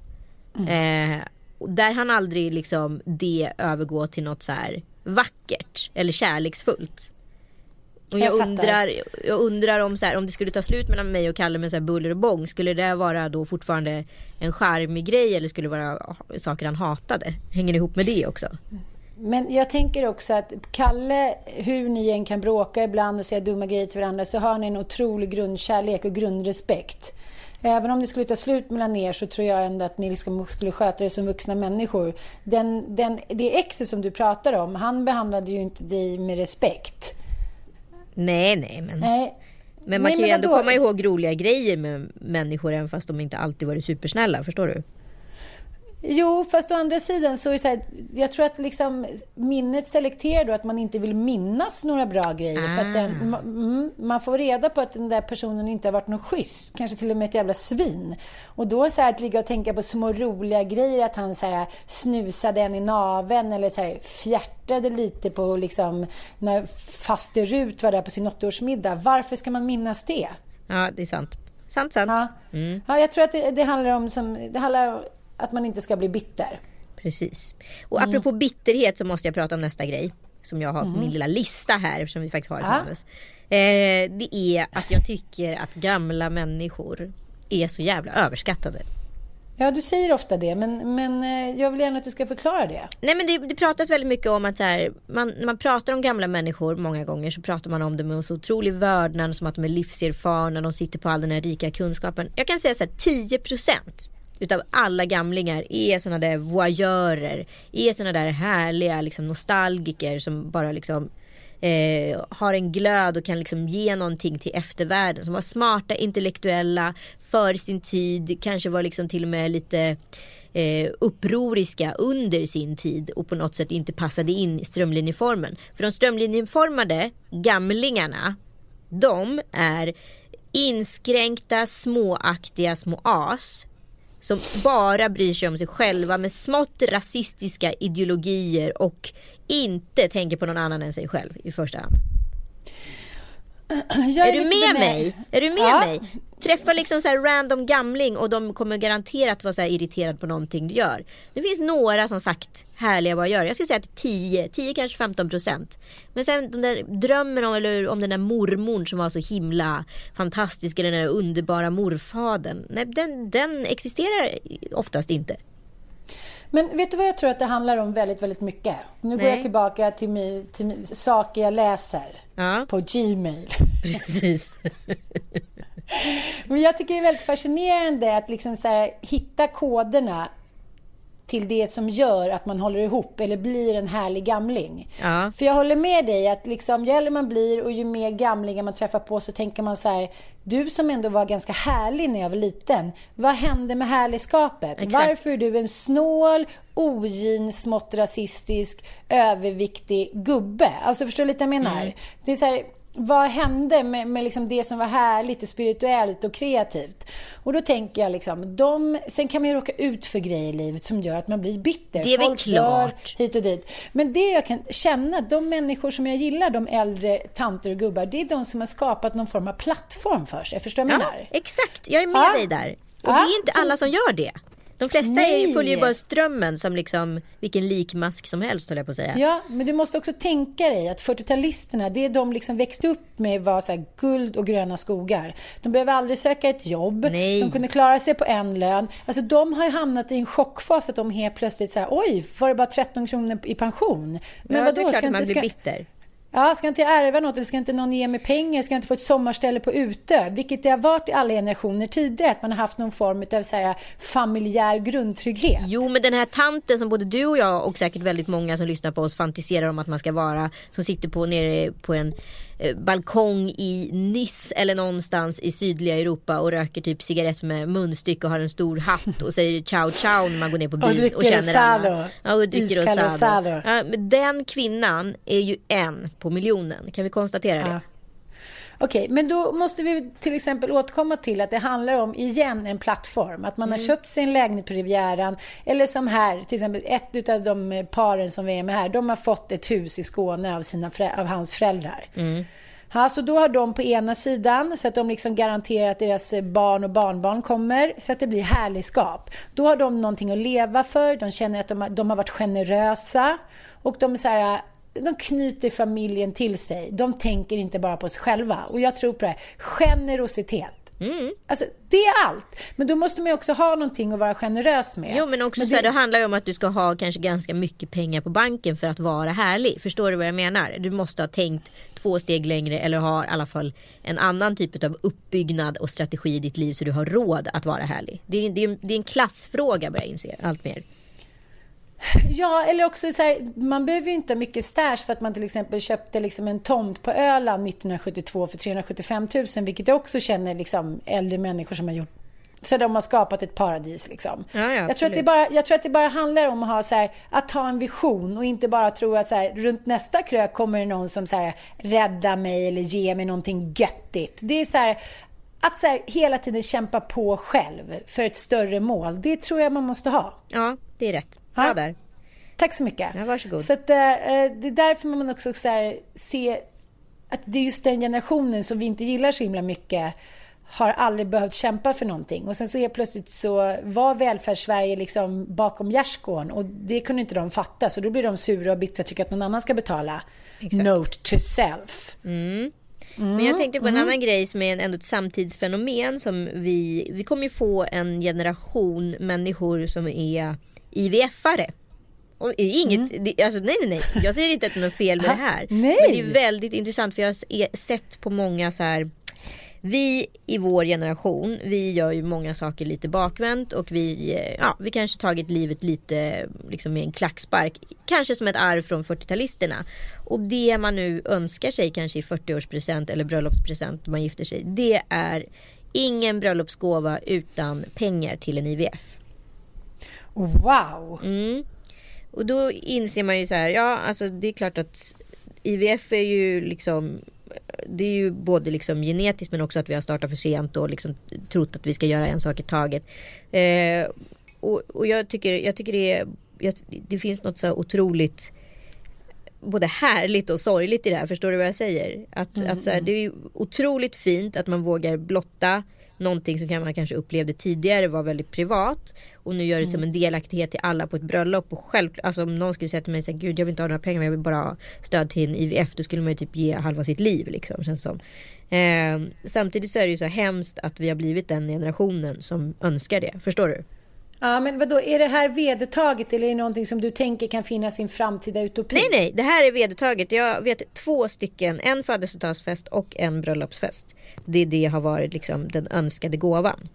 Eh, och där han aldrig liksom det övergå till något så här vackert eller kärleksfullt. Och jag, Jag undrar, jag undrar om, så här, om det skulle ta slut mellan mig och Kalle med så här buller och bång. Skulle det vara då fortfarande en charmig grej eller skulle det vara saker han hatade? Hänger det ihop med det också? Men jag tänker också att Kalle, hur ni än kan bråka ibland och säga dumma grejer till varandra så har ni en otrolig grundkärlek och grundrespekt. Även om det skulle ta slut mellan er så tror jag ändå att ni liksom skulle sköta det som vuxna människor. Den, den, det exet som du pratar om, han behandlade ju inte dig med respekt. Nej, nej, men, Nej. men man Nej, kan ju ändå vadå? komma ihåg roliga grejer med människor även fast de inte alltid varit supersnälla. Förstår du? Jo, fast å andra sidan så är det så här, jag tror att liksom minnet selekterar då att man inte vill minnas några bra grejer. För att den, Ah. ma- mm, man får reda på att den där personen inte har varit någon schysst, kanske till och med ett jävla svin. Och då så här, att ligga och tänka på små roliga grejer, att han så här, snusade en i naven eller så här, fjärtade lite på liksom, när faster Rut var där på sin 80-årsmiddag. Varför ska man minnas det? Ja, det är sant. Sant, sant. Ja, ja jag tror att det, det handlar om som, det handlar att man inte ska bli bitter. Precis. Och mm. apropå bitterhet så måste jag prata om nästa grej. Som jag har på mm. min lilla lista här eftersom vi faktiskt har ett ja. manus. Eh, det är att jag tycker att gamla människor är så jävla överskattade. Ja, du säger ofta det, men, men eh, jag vill gärna att du ska förklara det. Nej, men det, det pratas väldigt mycket om att här, man, när man pratar om gamla människor många gånger så pratar man om dem med så otrolig vördnad, som att de är livserfarna, de sitter på all den här rika kunskapen. Jag kan säga så här, 10 procent utav alla gamlingar är sådana där voyeurer, är sådana där härliga liksom, nostalgiker som bara liksom eh, har en glöd och kan liksom ge någonting till eftervärlden. Som var smarta, intellektuella, för sin tid, kanske var liksom till och med lite eh, upproriska under sin tid och på något sätt inte passade in i strömlinjeformen. För de strömlinjeformade gamlingarna, de är inskränkta, småaktiga små as som bara bryr sig om sig själva med smått rasistiska ideologier och inte tänker på någon annan än sig själv i första hand är, är du med, med mig? Är du med ja. mig? Träffa liksom så random gamling och de kommer garanterat vara så här irriterade på någonting du gör. Det finns några som sagt härliga vad jag gör. Jag skulle säga att 10, 10 kanske 15 procent. Men sen den där drömmen om, eller om den där mormorn som var så himla fantastisk. Eller den där underbara morfadern. Nej, den, den existerar oftast inte. Men vet du vad jag tror att det handlar om väldigt, väldigt mycket? Nu Nej. går jag tillbaka till, mi, till saker jag läser ja. på Gmail. Precis. Men jag tycker det är väldigt fascinerande att liksom så här, hitta koderna till det som gör att man håller ihop eller blir en härlig gamling. Ja. För jag håller med dig att liksom, ju äldre man blir och ju mer gamlingar man träffar på så tänker man så här, du som ändå var ganska härlig när jag var liten, vad hände med härligskapet? Exakt. Varför är du en snål, ogin, smått rasistisk, överviktig gubbe? Alltså förstår du lite vad jag menar? Mm. Det är så här, vad hände med, med liksom det som var härligt och spirituellt och kreativt? Och då tänker jag liksom, de, sen kan man ju råka ut för grejer i livet som gör att man blir bitter. Det är Folk väl klart. hit och dit. Men det jag kan känna, de människor som jag gillar, de äldre tanter och gubbar, det är de som har skapat någon form av plattform för sig. Förstår du vad jag ja, menar? Exakt, jag är med ja. dig där. Och ja, det är inte så... alla som gör det. De flesta Nej. följer ju bara strömmen som liksom vilken likmask som helst höll jag på att säga. Ja, men du måste också tänka dig att 40-talisterna, det de liksom växte upp med var så guld och gröna skogar. De behöver aldrig söka ett jobb. Nej. De kunde klara sig på en lön. Alltså de har ju hamnat i en chockfas att de helt plötsligt säger oj, var det bara 13 kronor i pension? Men ja, vadå, det är klart ska man inte, blir bitter. Ja, ska inte jag ärva något eller ska inte någon ge mig pengar? Ska jag inte få ett sommarställe på Utö? Vilket det har varit i alla generationer tidigare, att man har haft någon form av så här, familjär grundtrygghet. Jo, men den här tanten som både du och jag och säkert väldigt många som lyssnar på oss fantiserar om att man ska vara, som sitter på nere på en balkong i Nice eller någonstans i sydliga Europa och röker typ cigarett med munstycke och har en stor hatt och säger ciao ciao när man går ner på byn och, och känner alla. Ja, och dricker rosado. Ja, men den kvinnan är ju en på miljonen. Kan vi konstatera det? Okej, okay, men då måste vi till exempel återkomma till att det handlar om, igen, en plattform. Att man mm. har köpt sin lägenhet på Rivieran. Eller som här, till exempel ett av de paren som vi är med här, de har fått ett hus i Skåne av, sina, av hans föräldrar. Mm. Ja, så då har de på ena sidan så att de liksom garanterar att deras barn och barnbarn kommer så att det blir härligskap. Då har de någonting att leva för, de känner att de har, de har varit generösa och de är så här, de knyter familjen till sig. De tänker inte bara på sig själva. Och jag tror på det här. Generositet. Mm. Alltså, det är allt. Men då måste man ju också ha någonting att vara generös med. Jo men också men det... så här, det handlar ju om att du ska ha kanske ganska mycket pengar på banken för att vara härlig. Förstår du vad jag menar? Du måste ha tänkt två steg längre eller ha i alla fall en annan typ av uppbyggnad och strategi i ditt liv så du har råd att vara härlig. Det är, det är, det är en klassfråga börjar jag inse allt mer. Ja, eller också så här, man behöver ju inte ha mycket stash för att man till exempel köpte liksom en tomt på Öland 1972 för 375 000, vilket jag också känner liksom äldre människor som har gjort så de har skapat ett paradis liksom. Ja, ja, jag, tror att det bara, jag tror att det bara handlar om att ha, så här, att ha en vision och inte bara tro att så här, runt nästa krök kommer det någon som så här, räddar mig eller ger mig någonting göttigt. Det är så här, att så hela tiden kämpa på själv för ett större mål. Det tror jag man måste ha. Ja, det är rätt. Bra där. Tack så mycket. Ja, varsågod. Så att, äh, det är därför man också så här, ser att det är just den generationen som vi inte gillar så himla mycket har aldrig behövt kämpa för någonting. Och sen så helt plötsligt så var välfärdssverige liksom bakom gärdsgården och det kunde inte de fatta. Så då blir de sura och bittra och tycker att någon annan ska betala. Exakt. Note to self. Mm. Mm, Men jag tänkte på en mm. annan grej som är ändå ett samtidsfenomen som vi, vi kommer ju få en generation människor som är IVF-are. Och inget, mm. det, alltså, nej nej nej, jag säger inte att det är något fel med det här. Nej. Men det är väldigt intressant för jag har sett på många så här vi i vår generation, vi gör ju många saker lite bakvänt och vi, eh, ja, vi kanske tagit livet lite liksom med en klackspark. Kanske som ett arv från 40-talisterna. Och det man nu önskar sig kanske i 40-årspresent eller bröllopspresent när man gifter sig. Det är ingen bröllopsgåva utan pengar till en IVF. Wow! Mm. Och då inser man ju så här, ja alltså det är klart att IVF är ju liksom det är ju både liksom genetiskt men också att vi har startat för sent och liksom trott att vi ska göra en sak i taget. Eh, och, och jag tycker, jag tycker det, är, jag, det finns något så otroligt både härligt och sorgligt i det här. Förstår du vad jag säger? Att, mm, att så här, mm. det är otroligt fint att man vågar blotta någonting som man kanske upplevde tidigare var väldigt privat. Och nu gör det mm. som en delaktighet till alla på ett bröllop. Och själv, alltså om någon skulle säga till mig så här, gud jag vill inte ha några pengar men jag vill bara ha stöd till en IVF. Då skulle man ju typ ge halva sitt liv liksom känns som. Eh, samtidigt så är det ju så hemskt att vi har blivit den generationen som önskar det. Förstår du? Ja, men vadå, är det här vedertaget eller är det någonting som du tänker kan finnas i en framtida utopi? Nej, nej, det här är vedertaget. Jag vet två stycken, en födelsedagsfest och en bröllopsfest. Det, det har varit liksom den önskade gåvan.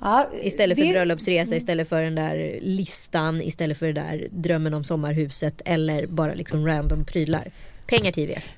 Ja, istället för det... bröllopsresa, istället för den där listan, istället för det där drömmen om sommarhuset eller bara liksom random prylar. Pengar till IVF.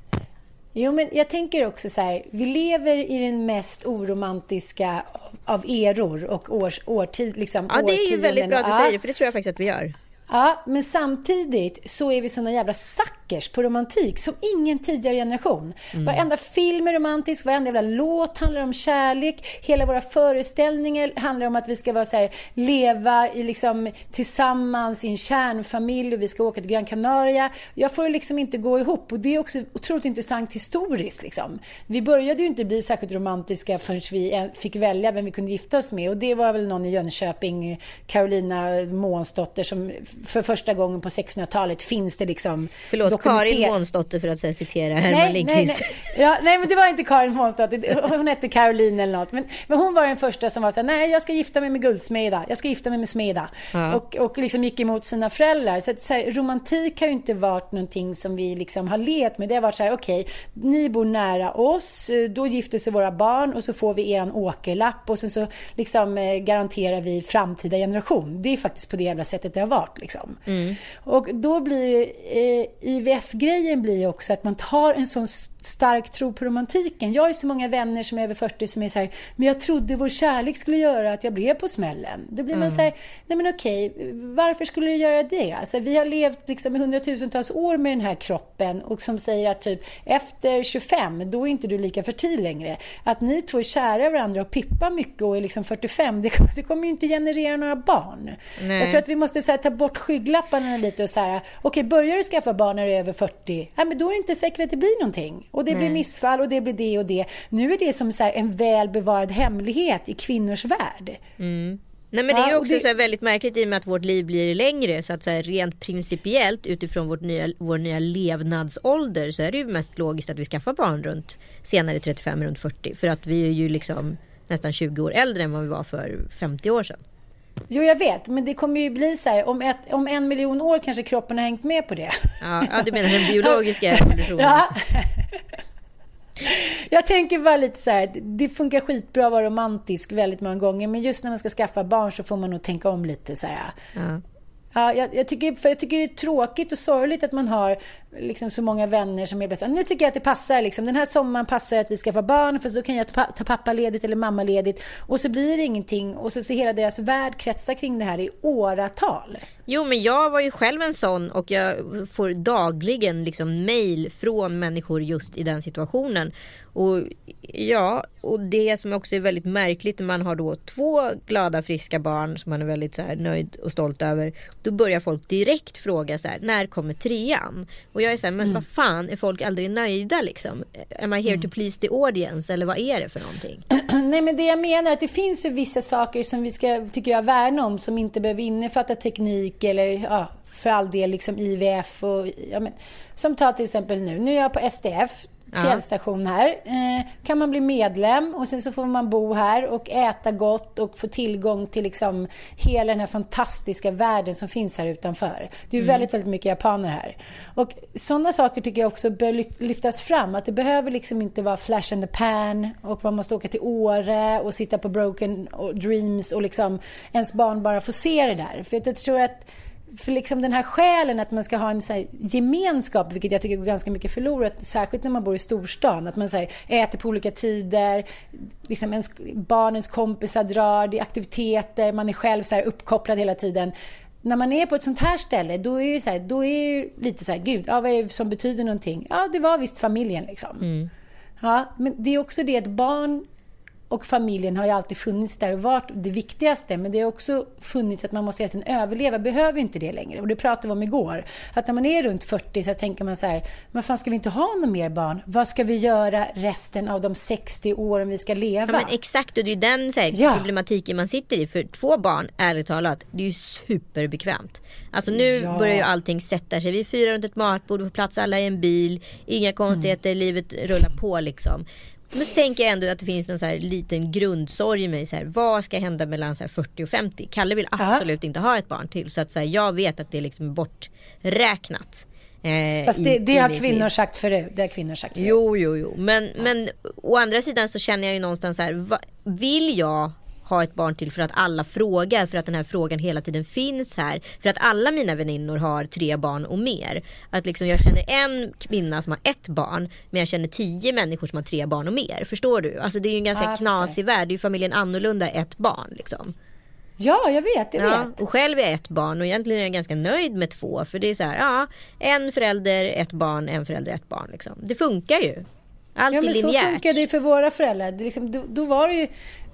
Jo, men jag tänker också så här, vi lever i den mest oromantiska av eror och års, årtid, liksom, Ja, det är ju väldigt bra att du säger för det tror jag faktiskt att vi gör. Ja, men samtidigt så är vi såna jävla suckers på romantik som ingen tidigare generation. Mm. Varenda film är romantisk, varenda jävla låt handlar om kärlek. Hela våra föreställningar handlar om att vi ska vara så här, leva i liksom, tillsammans i en kärnfamilj och vi ska åka till Gran Canaria. Jag får liksom inte gå ihop och det är också otroligt intressant historiskt. Liksom. Vi började ju inte bli särskilt romantiska förrän vi fick välja vem vi kunde gifta oss med och det var väl någon i Jönköping, Carolina Månsdotter som för första gången på 1600-talet finns det liksom Förlåt, Karin Månsdotter för att citera Herman Lindqvist. Nej, nej. Ja, nej, men det var inte Karin Månsdotter. Hon hette Caroline eller något. Men, men hon var den första som var så här, nej, jag ska gifta mig med guldsmeda. Jag ska gifta mig med smeda. Ja. Och, och liksom gick emot sina föräldrar. Så, att, så här, romantik har ju inte varit någonting som vi liksom har levt med. Det har varit så här, okej, okay, ni bor nära oss, då gifter sig våra barn och så får vi eran åkerlapp och sen så liksom eh, garanterar vi framtida generation. Det är faktiskt på det jävla sättet det har varit. Liksom. Mm. Och då blir eh, IVF-grejen blir också att man har en sån stark tro på romantiken. Jag har ju så många vänner som är över 40 som är så här, men jag trodde vår kärlek skulle göra att jag blev på smällen. Då blir mm. man så här, nej men okej, varför skulle du göra det? Alltså, vi har levt liksom i hundratusentals år med den här kroppen och som säger att typ efter 25, då är inte du lika fertil längre. Att ni två är kära varandra och pippar mycket och är liksom 45, det, det kommer ju inte generera några barn. Nej. Jag tror att vi måste så här, ta bort skygglapparna lite och så här, okej, okay, börjar du skaffa barn när du är över 40, ja, men då är det inte säkert att det blir någonting. Och det Nej. blir missfall och det blir det och det. Nu är det som så en väl bevarad hemlighet i kvinnors värld. Mm. Nej men det är också det... så väldigt märkligt i och med att vårt liv blir längre så att så här, rent principiellt utifrån vårt nya, vår nya levnadsålder så är det ju mest logiskt att vi skaffar barn runt senare 35, runt 40. För att vi är ju liksom nästan 20 år äldre än vad vi var för 50 år sedan. Jo, jag vet, men det kommer ju bli så här, om, ett, om en miljon år kanske kroppen har hängt med på det. Ja, ja du menar den biologiska evolutionen. ja. Jag tänker bara lite så här, det funkar skitbra att vara romantisk väldigt många gånger, men just när man ska skaffa barn så får man nog tänka om lite så här. Ja. Ja, jag, jag, tycker, för jag tycker det är tråkigt och sorgligt att man har liksom så många vänner som är bästa. Nu tycker jag att det passar. Liksom. Den här sommaren passar att vi ska få barn för så kan jag ta, ta pappaledigt eller mammaledigt. Och så blir det ingenting. Och så, så hela deras värld kretsar kring det här i åratal. Jo, men jag var ju själv en sån och jag får dagligen liksom mail från människor just i den situationen. Och ja, och det som också är väldigt märkligt när man har då två glada friska barn som man är väldigt så här, nöjd och stolt över. Då börjar folk direkt fråga så här, när kommer trean? Och jag är så här, men mm. vad fan är folk aldrig nöjda liksom? Am I here mm. to please the audience eller vad är det för någonting? Nej men det jag menar är att det finns ju vissa saker som vi ska, tycker jag, värna om som inte behöver innefatta teknik eller ja, för all del liksom IVF och ja, men, som ta till exempel nu, nu är jag på SDF fjällstation här. Eh, kan man bli medlem och sen så får man bo här och äta gott och få tillgång till liksom hela den här fantastiska världen som finns här utanför. Det är mm. väldigt, väldigt mycket japaner här. Och sådana saker tycker jag också bör lyftas fram. Att det behöver liksom inte vara flash in the pan och man måste åka till Åre och sitta på broken dreams och liksom ens barn bara får se det där. För jag tror att för liksom den här själen att man ska ha en så gemenskap, vilket jag tycker går ganska mycket förlorat, särskilt när man bor i storstan. Att man så här, äter på olika tider, liksom ens, barnens kompisar drar, det är aktiviteter, man är själv så uppkopplad hela tiden. När man är på ett sånt här ställe, då är det, så här, då är det lite så här, gud, ja, vad är det som betyder någonting? Ja, det var visst familjen liksom. Mm. Ja, men det är också det att barn och familjen har ju alltid funnits där och varit det viktigaste. Men det har också funnits att man måste hela tiden överleva. Behöver inte det längre. Och det pratade vi om igår. Att när man är runt 40 så tänker man så här. Men fan ska vi inte ha några mer barn? Vad ska vi göra resten av de 60 åren vi ska leva? Ja, men exakt och det är den så här, ja. problematiken man sitter i. För två barn, ärligt talat, det är ju superbekvämt. Alltså nu ja. börjar ju allting sätta sig. Vi är fyra runt ett matbord, vi får plats alla i en bil. Inga konstigheter, mm. livet rullar på liksom. Men så tänker jag ändå att det finns någon så här liten grundsorg i mig. Så här, vad ska hända mellan så 40 och 50? Kalle vill absolut ja. inte ha ett barn till. Så att så här, jag vet att det är liksom borträknat. Eh, Fast det, det har kvinnor liv. sagt förut. Det har kvinnor sagt förut. Jo, jo, jo. Men, ja. men å andra sidan så känner jag ju någonstans så här. Va, vill jag ha ett barn till för att alla frågar, för att den här frågan hela tiden finns här. För att alla mina väninnor har tre barn och mer. Att liksom jag känner en kvinna som har ett barn, men jag känner tio människor som har tre barn och mer. Förstår du? Alltså det är ju en ganska knasig värld. Det är ju familjen annorlunda ett barn liksom. Ja, jag vet, jag ja, vet. Och själv är jag ett barn och egentligen är jag ganska nöjd med två. För det är så här, ja, en förälder, ett barn, en förälder, ett barn. Liksom. Det funkar ju. Allt ja, men är linjärt. Så funkar det för våra föräldrar. Det liksom, då, då, var det ju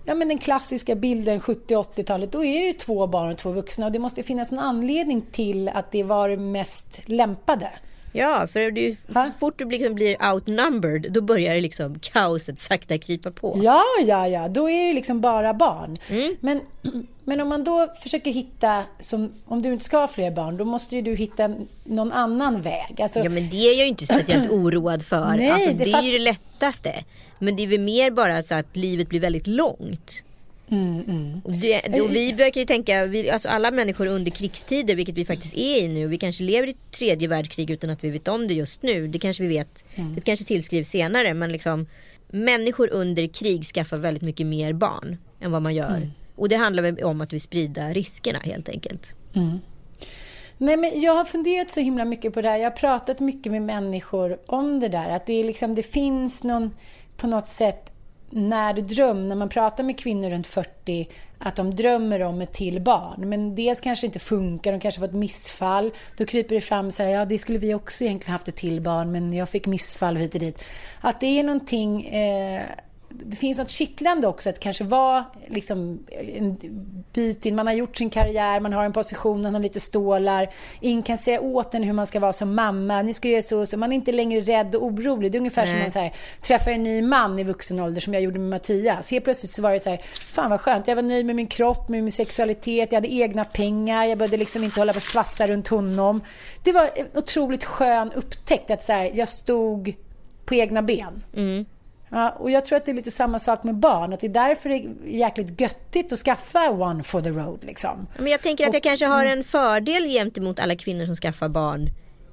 ja, men den klassiska bilden 70-80-talet, då är det två barn och två vuxna och det måste finnas en anledning till att det var det mest lämpade. Ja, för det så fort du liksom blir outnumbered då börjar det liksom kaoset sakta krypa på. Ja, ja, ja, då är det liksom bara barn. Mm. Men, men om man då försöker hitta, som, om du inte ska ha fler barn, då måste ju du hitta någon annan väg. Alltså, ja, men det är jag ju inte speciellt oroad för. Nej, alltså, det, det är ju det lättaste. Men det är väl mer bara så att livet blir väldigt långt. Mm, mm. Det, då vi brukar ju tänka, vi, alltså alla människor under krigstider, vilket vi faktiskt är i nu. Vi kanske lever i tredje världskrig utan att vi vet om det just nu. Det kanske vi vet, mm. det kanske tillskrivs senare. Men liksom, människor under krig skaffar väldigt mycket mer barn än vad man gör. Mm. Och det handlar väl om att vi sprider riskerna helt enkelt. Mm. Nej, men jag har funderat så himla mycket på det här. Jag har pratat mycket med människor om det där. Att det, är liksom, det finns någon på något sätt när dröm, när man pratar med kvinnor runt 40, att de drömmer om ett till barn. Men dels kanske inte funkar, de kanske får ett missfall. Då kryper det fram så här, ja det skulle vi också egentligen haft ett till barn, men jag fick missfall hit och dit. Att det är någonting eh, det finns något kittlande också att kanske vara liksom en bit in. Man har gjort sin karriär, man har en position, man har lite stålar. Ingen kan säga åt en hur man ska vara som mamma. Nu ska jag göra så och så. Man är inte längre rädd och orolig. Det är ungefär Nej. som man så här, träffar en ny man i vuxen ålder som jag gjorde med Mattias. Helt plötsligt så var det så här, fan vad skönt. Jag var nöjd med min kropp, med min sexualitet. Jag hade egna pengar. Jag behövde liksom inte hålla på och svassa runt honom. Det var en otroligt skön upptäckt att så här, jag stod på egna ben. Mm. Ja, och jag tror att det är lite samma sak med barn. Att det är därför det är jäkligt göttigt att skaffa one for the road. Liksom. Men jag tänker att och, jag kanske har en fördel gentemot alla kvinnor som skaffar barn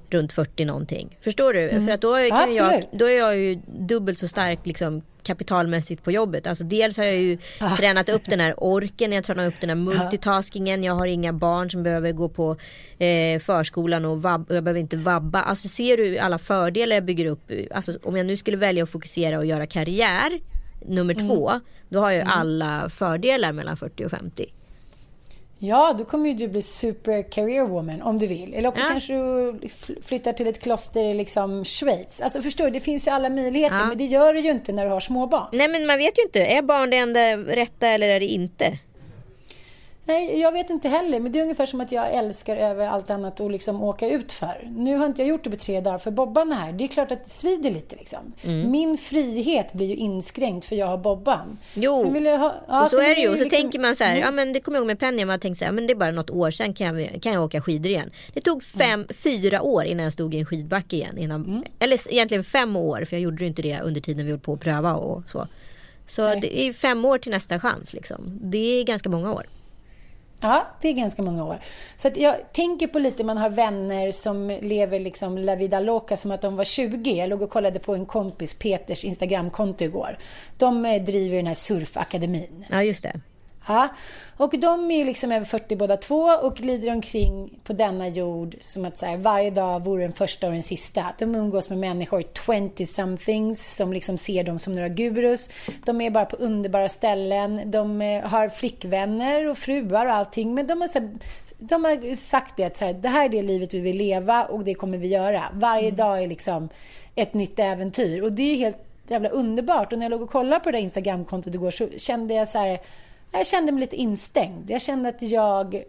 runt 40 någonting. Förstår du? Mm. För att då, kan ja, jag, då är jag ju dubbelt så stark liksom, kapitalmässigt på jobbet. Alltså dels har jag ju ah. tränat upp den här orken, jag tränar upp den här multitaskingen. Jag har inga barn som behöver gå på eh, förskolan och vab, jag behöver inte vabba. Alltså ser du alla fördelar jag bygger upp? Alltså om jag nu skulle välja att fokusera och göra karriär nummer mm. två. Då har jag mm. alla fördelar mellan 40 och 50. Ja, då kommer ju du bli super career woman om du vill. Eller också Ja. kanske du flyttar till ett kloster i liksom Schweiz. Alltså förstår du, det finns ju alla möjligheter. Ja. Men det gör du ju inte när du har småbarn. Nej men man vet ju inte, är barn det enda rätta eller är det inte? Nej, jag vet inte heller. Men det är ungefär som att jag älskar över allt annat att liksom åka ut för. Nu har inte jag gjort det på tre dagar för Bobban är här. Det är klart att det svider lite liksom. Mm. Min frihet blir ju inskränkt för jag har Bobban. Jo, Sen vill jag ha, ja, och så är det ju. Och så liksom- tänker man så här, ja men det kommer jag ihåg med Penny, man tänkte så här, men det är bara något år sen kan jag, kan jag åka skidor igen. Det tog fem, fyra år innan jag stod i en skidbacke igen. Innan, Eller egentligen fem år, för jag gjorde ju inte det under tiden vi höll på att pröva och så. Så Nej. det är fem år till nästa chans liksom. Det är ganska många år. Ja, det är ganska många år. Så jag tänker på lite, man har vänner som lever liksom la vida loca som att de var 20. Jag låg och kollade på en kompis, Peters Instagramkonto igår. De eh, driver den här surfakademin. Ja just det. Ja, och de är ju liksom över 40 båda två och glider omkring på denna jord som att så här, varje dag vore den första och den sista. De umgås med människor, 20-somethings, som liksom ser dem som några gurus. De är bara på underbara ställen. De eh, har flickvänner och fruar och allting. Men de har, så här, de har sagt det att så här, det här är det livet vi vill leva och det kommer vi göra. Varje dag är liksom ett nytt äventyr. Och det är helt jävla underbart. Och när jag låg och kollade på det där Instagramkontot igår så kände jag så här jag kände mig lite instängd. Jag kände att jag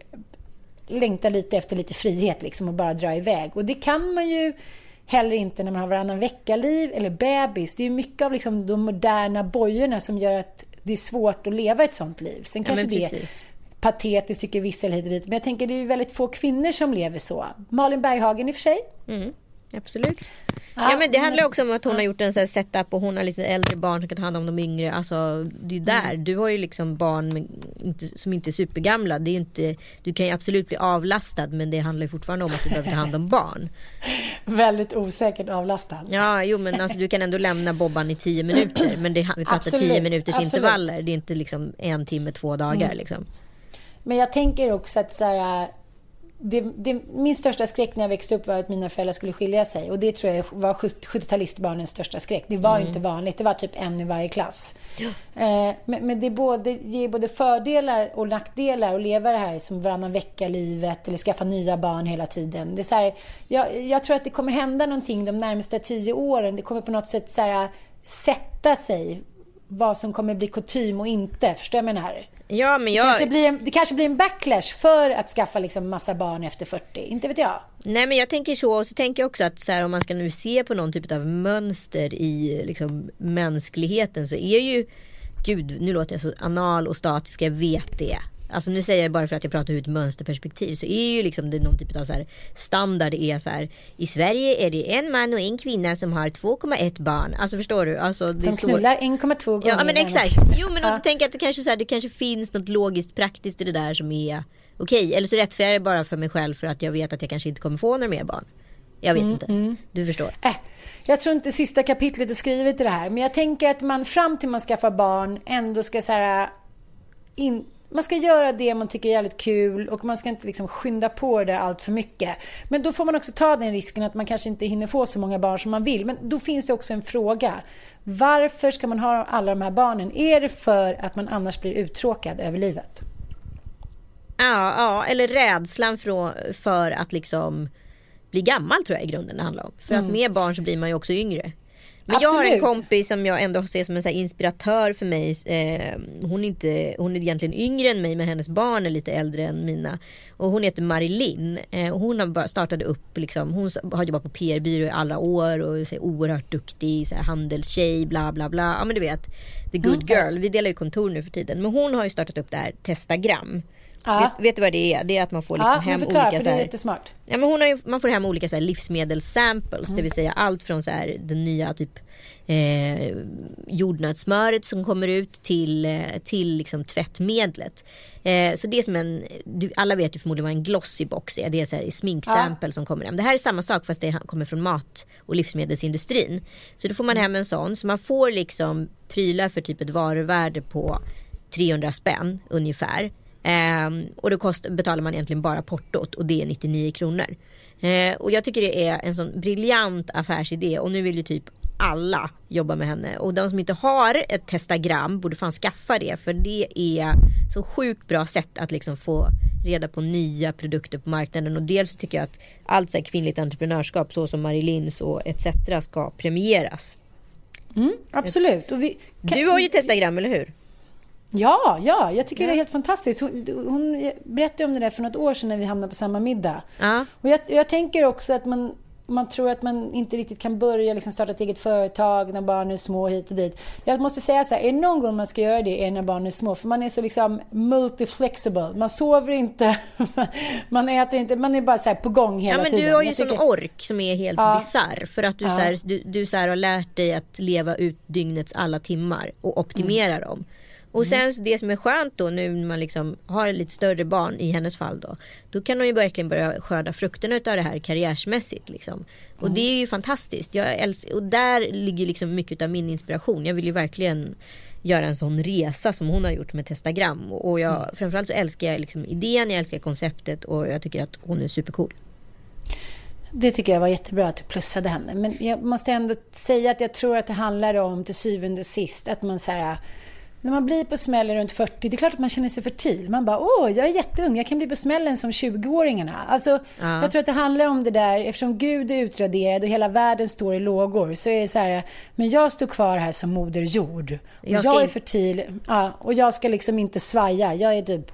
längtar lite efter lite frihet liksom och bara dra iväg. Och det kan man ju heller inte när man har varannan vecka-liv eller bebis. Det är mycket av liksom de moderna bojorna som gör att det är svårt att leva ett sånt liv. Sen Ja, kanske men det är patetiskt tycker vissa hit och dit. Men jag tänker det är väldigt få kvinnor som lever så. Malin Berghagen i och för sig. Mm, absolut. Ja, Ja, men det handlar också om att hon har gjort en sån här setup och hon har lite äldre barn som kan ta hand om de yngre. Alltså det är där. Mm. Du har ju liksom barn med, inte, som inte är supergamla. Det är inte, du kan ju absolut bli avlastad men det handlar ju fortfarande om att du behöver ta hand om barn. Väldigt osäkert avlastad. Ja, jo men alltså du kan ändå lämna Bobban i tio minuter. Men det, vi pratar Absolut, tio minuters absolut. intervaller. Det är inte liksom en timme, två dagar Mm. liksom. Men jag tänker också att så här, det, det, min största skräck när jag växte upp var att mina föräldrar skulle skilja sig. Och det tror jag var 70-talistbarnens största skräck. Det var ju inte vanligt. Det var typ en i varje klass. Eh, men, men det är både, ger både fördelar och nackdelar att leva det här som varannan vecka-livet eller skaffa nya barn hela tiden. Det är så här, jag, jag tror att det kommer hända någonting de närmaste tio åren. Det kommer på något sätt så här, sätta sig vad som kommer bli kutym och inte. Förstår vad jag menar? Ja men Det, jag... kanske blir en, det kanske blir en backlash för att skaffa liksom massa barn efter 40. Inte vet jag. Nej men jag tänker så och så tänker jag också att så här, om man ska nu se på någon typ av mönster i liksom, mänskligheten så är ju Gud nu låter jag så anal och statisk, jag vet det. Alltså nu säger jag bara för att jag pratar ur ett mönsterperspektiv så är ju liksom det någon typ av så här standard är så här I Sverige är det en man och en kvinna som har 2,1 barn. Alltså förstår du? Alltså, det De knullar 1,2 gånger. Ja men exakt. Jo men tänker jag att det kanske, så här, det kanske finns något logiskt praktiskt i det där som är okej. Eller så rättfärdigar jag det bara för mig själv för att jag vet att jag kanske inte kommer få några mer barn. Jag vet inte. Du förstår. Äh, jag tror inte sista kapitlet är skrivet i det här. Men jag tänker att man fram till man skaffar barn ändå ska så här, in, man ska göra det man tycker är jävligt kul och man ska inte liksom skynda på det där allt för mycket. Men då får man också ta den risken att man kanske inte hinner få så många barn som man vill. Men då finns det också en fråga. Varför ska man ha alla de här barnen? Är det för att man annars blir uttråkad över livet? Ja, ja, eller rädslan för, för att liksom bli gammal tror jag i grunden det handlar om. För att med barn så blir man ju också yngre. Men jag har en kompis som jag ändå ser som en så inspiratör för mig. Eh, hon, är inte, hon är egentligen yngre än mig men hennes barn är lite äldre än mina. Och hon heter Marilyn. Eh, hon har bara startade upp, liksom, hon har jobbat på PR-byrå i alla år och så här, oerhört duktig, så här, handelstjej, bla bla bla. Ja men du vet, the good Mm. girl. Vi delar ju kontor nu för tiden. Men hon har ju startat upp det här Testagram. Ja. Vet, vet du vad det är? Det är att man får liksom Ja, hem förklara, olika så det är här. Ja, men hon har ju, man får hem olika så här livsmedelssamples. Mm. Det vill säga allt från så här, den nya typ eh, jordnötssmöret som kommer ut till, eh, till liksom tvättmedlet. Eh, så det är som en, du, alla vet ju förmodligen vad en glossybox är. Det är så här sminksample som kommer hem. Det här är samma sak fast det kommer från mat och livsmedelsindustrin. Så då får man hem en sån. Så man får liksom prylar för typ ett varuvärde på 300 spänn ungefär. Ehm, och då kost, betalar man egentligen bara portot och det är 99 kronor. Eh, och jag tycker det är en sån briljant affärsidé och nu vill ju typ alla jobba med henne. Och de som inte har ett testagram borde fan skaffa det för det är så sjukt bra sätt att liksom få reda på nya produkter på marknaden. Och dels tycker jag att allt så kvinnligt entreprenörskap så som Marilins och etc. ska premieras. Mm, absolut. Vi, kan... Du har ju Testagram, eller hur? Ja, ja, jag tycker ja. det är helt fantastiskt. Hon, hon berättade om det där för något år sedan när vi hamnade på samma middag. Ja. Och jag, jag tänker också att man, man tror att man inte riktigt kan börja liksom starta ett eget företag när barnen är små hit och dit. Jag måste säga så här, är det någon gång man ska göra det är när barnen är små. För man är så liksom multiflexible. Man sover inte, man äter inte, man är bara så på gång hela tiden. Ja men tiden. du har ju en sån ork som är helt ja. bisarr. För att du, ja. så här, du, du så har lärt dig att leva ut dygnets alla timmar och optimera mm. dem. Och sen det som är skönt då nu när man liksom har lite större barn i hennes fall då. Då kan hon ju verkligen börja skörda frukterna av det här karriärsmässigt liksom. Och mm. det är ju fantastiskt. Jag älskar, och där ligger liksom mycket av min inspiration. Jag vill ju verkligen göra en sån resa som hon har gjort med Testagram. Och jag, mm. framförallt så älskar jag liksom idén, jag älskar konceptet och jag tycker att hon är supercool. Det tycker jag var jättebra att du plussade henne. Men jag måste ändå säga att jag tror att det handlar om till syvende och sist att man så här när man blir på smällen runt 40, det är klart att man känner sig fertil. Man bara, åh, jag är jätteung, jag kan bli på smällen som 20-åringarna. Alltså, ja. jag tror att det handlar om det där, eftersom Gud är utraderad och hela världen står i lågor, så är det så här, men jag står kvar här som moder jord. Och jag, jag är fertil, ja, och jag ska liksom inte svaja. Jag är typ,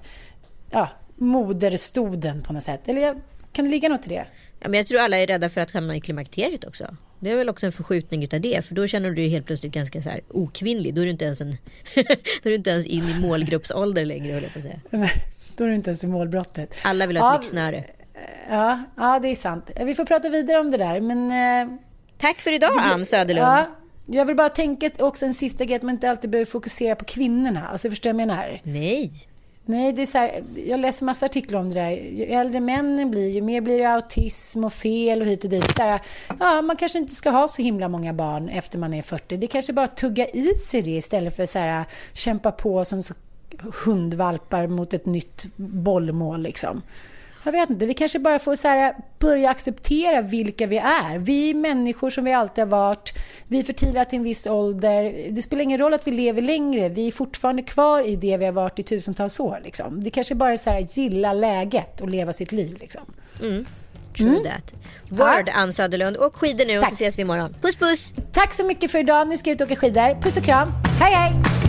ja, moderstoden på något sätt. Eller jag, kan det ligga något i det? Ja, men jag tror alla är rädda för att hamna i klimakteriet också. Det är väl också en förskjutning utav det. För då känner du dig helt plötsligt ganska så här okvinnlig. Då är du inte ens, en då är du inte ens in i målgruppsålder längre höll jag på att säga. Då är du inte ens i målbrottet. Alla vill ha ett ja, lyxsnöre. Ja, ja, det är sant. Vi får prata vidare om det där. Men, eh, Tack för idag Ann Söderlund. Ja, jag vill bara tänka också en sista grej att man inte alltid behöver fokusera på kvinnorna. Alltså förstår du vad jag menar? Nej. Nej, det är så här, jag läser massa artiklar om det där. Ju äldre männen blir, ju mer blir det autism och fel och hit och dit. Så här, ja, man kanske inte ska ha så himla många barn efter man är 40. Det är kanske bara att tugga i sig det istället för att kämpa på som så hundvalpar mot ett nytt bollmål. Liksom jag vet inte, vi kanske bara får så här, börja acceptera vilka vi är. Vi är människor som vi alltid har varit. Vi är fertila till en viss ålder. Det spelar ingen roll att vi lever längre. Vi är fortfarande kvar i det vi har varit i tusentals år. Liksom. Det kanske bara är så här, gilla läget och leva sitt liv. Liksom. Mm. True mm. that. Word, ja. Ann Söderlund. Åk skidor nu Tack. och så ses vi imorgon. Puss puss! Tack så mycket för idag. Nu ska jag ut och åka skidor. Puss och kram. Hej hej!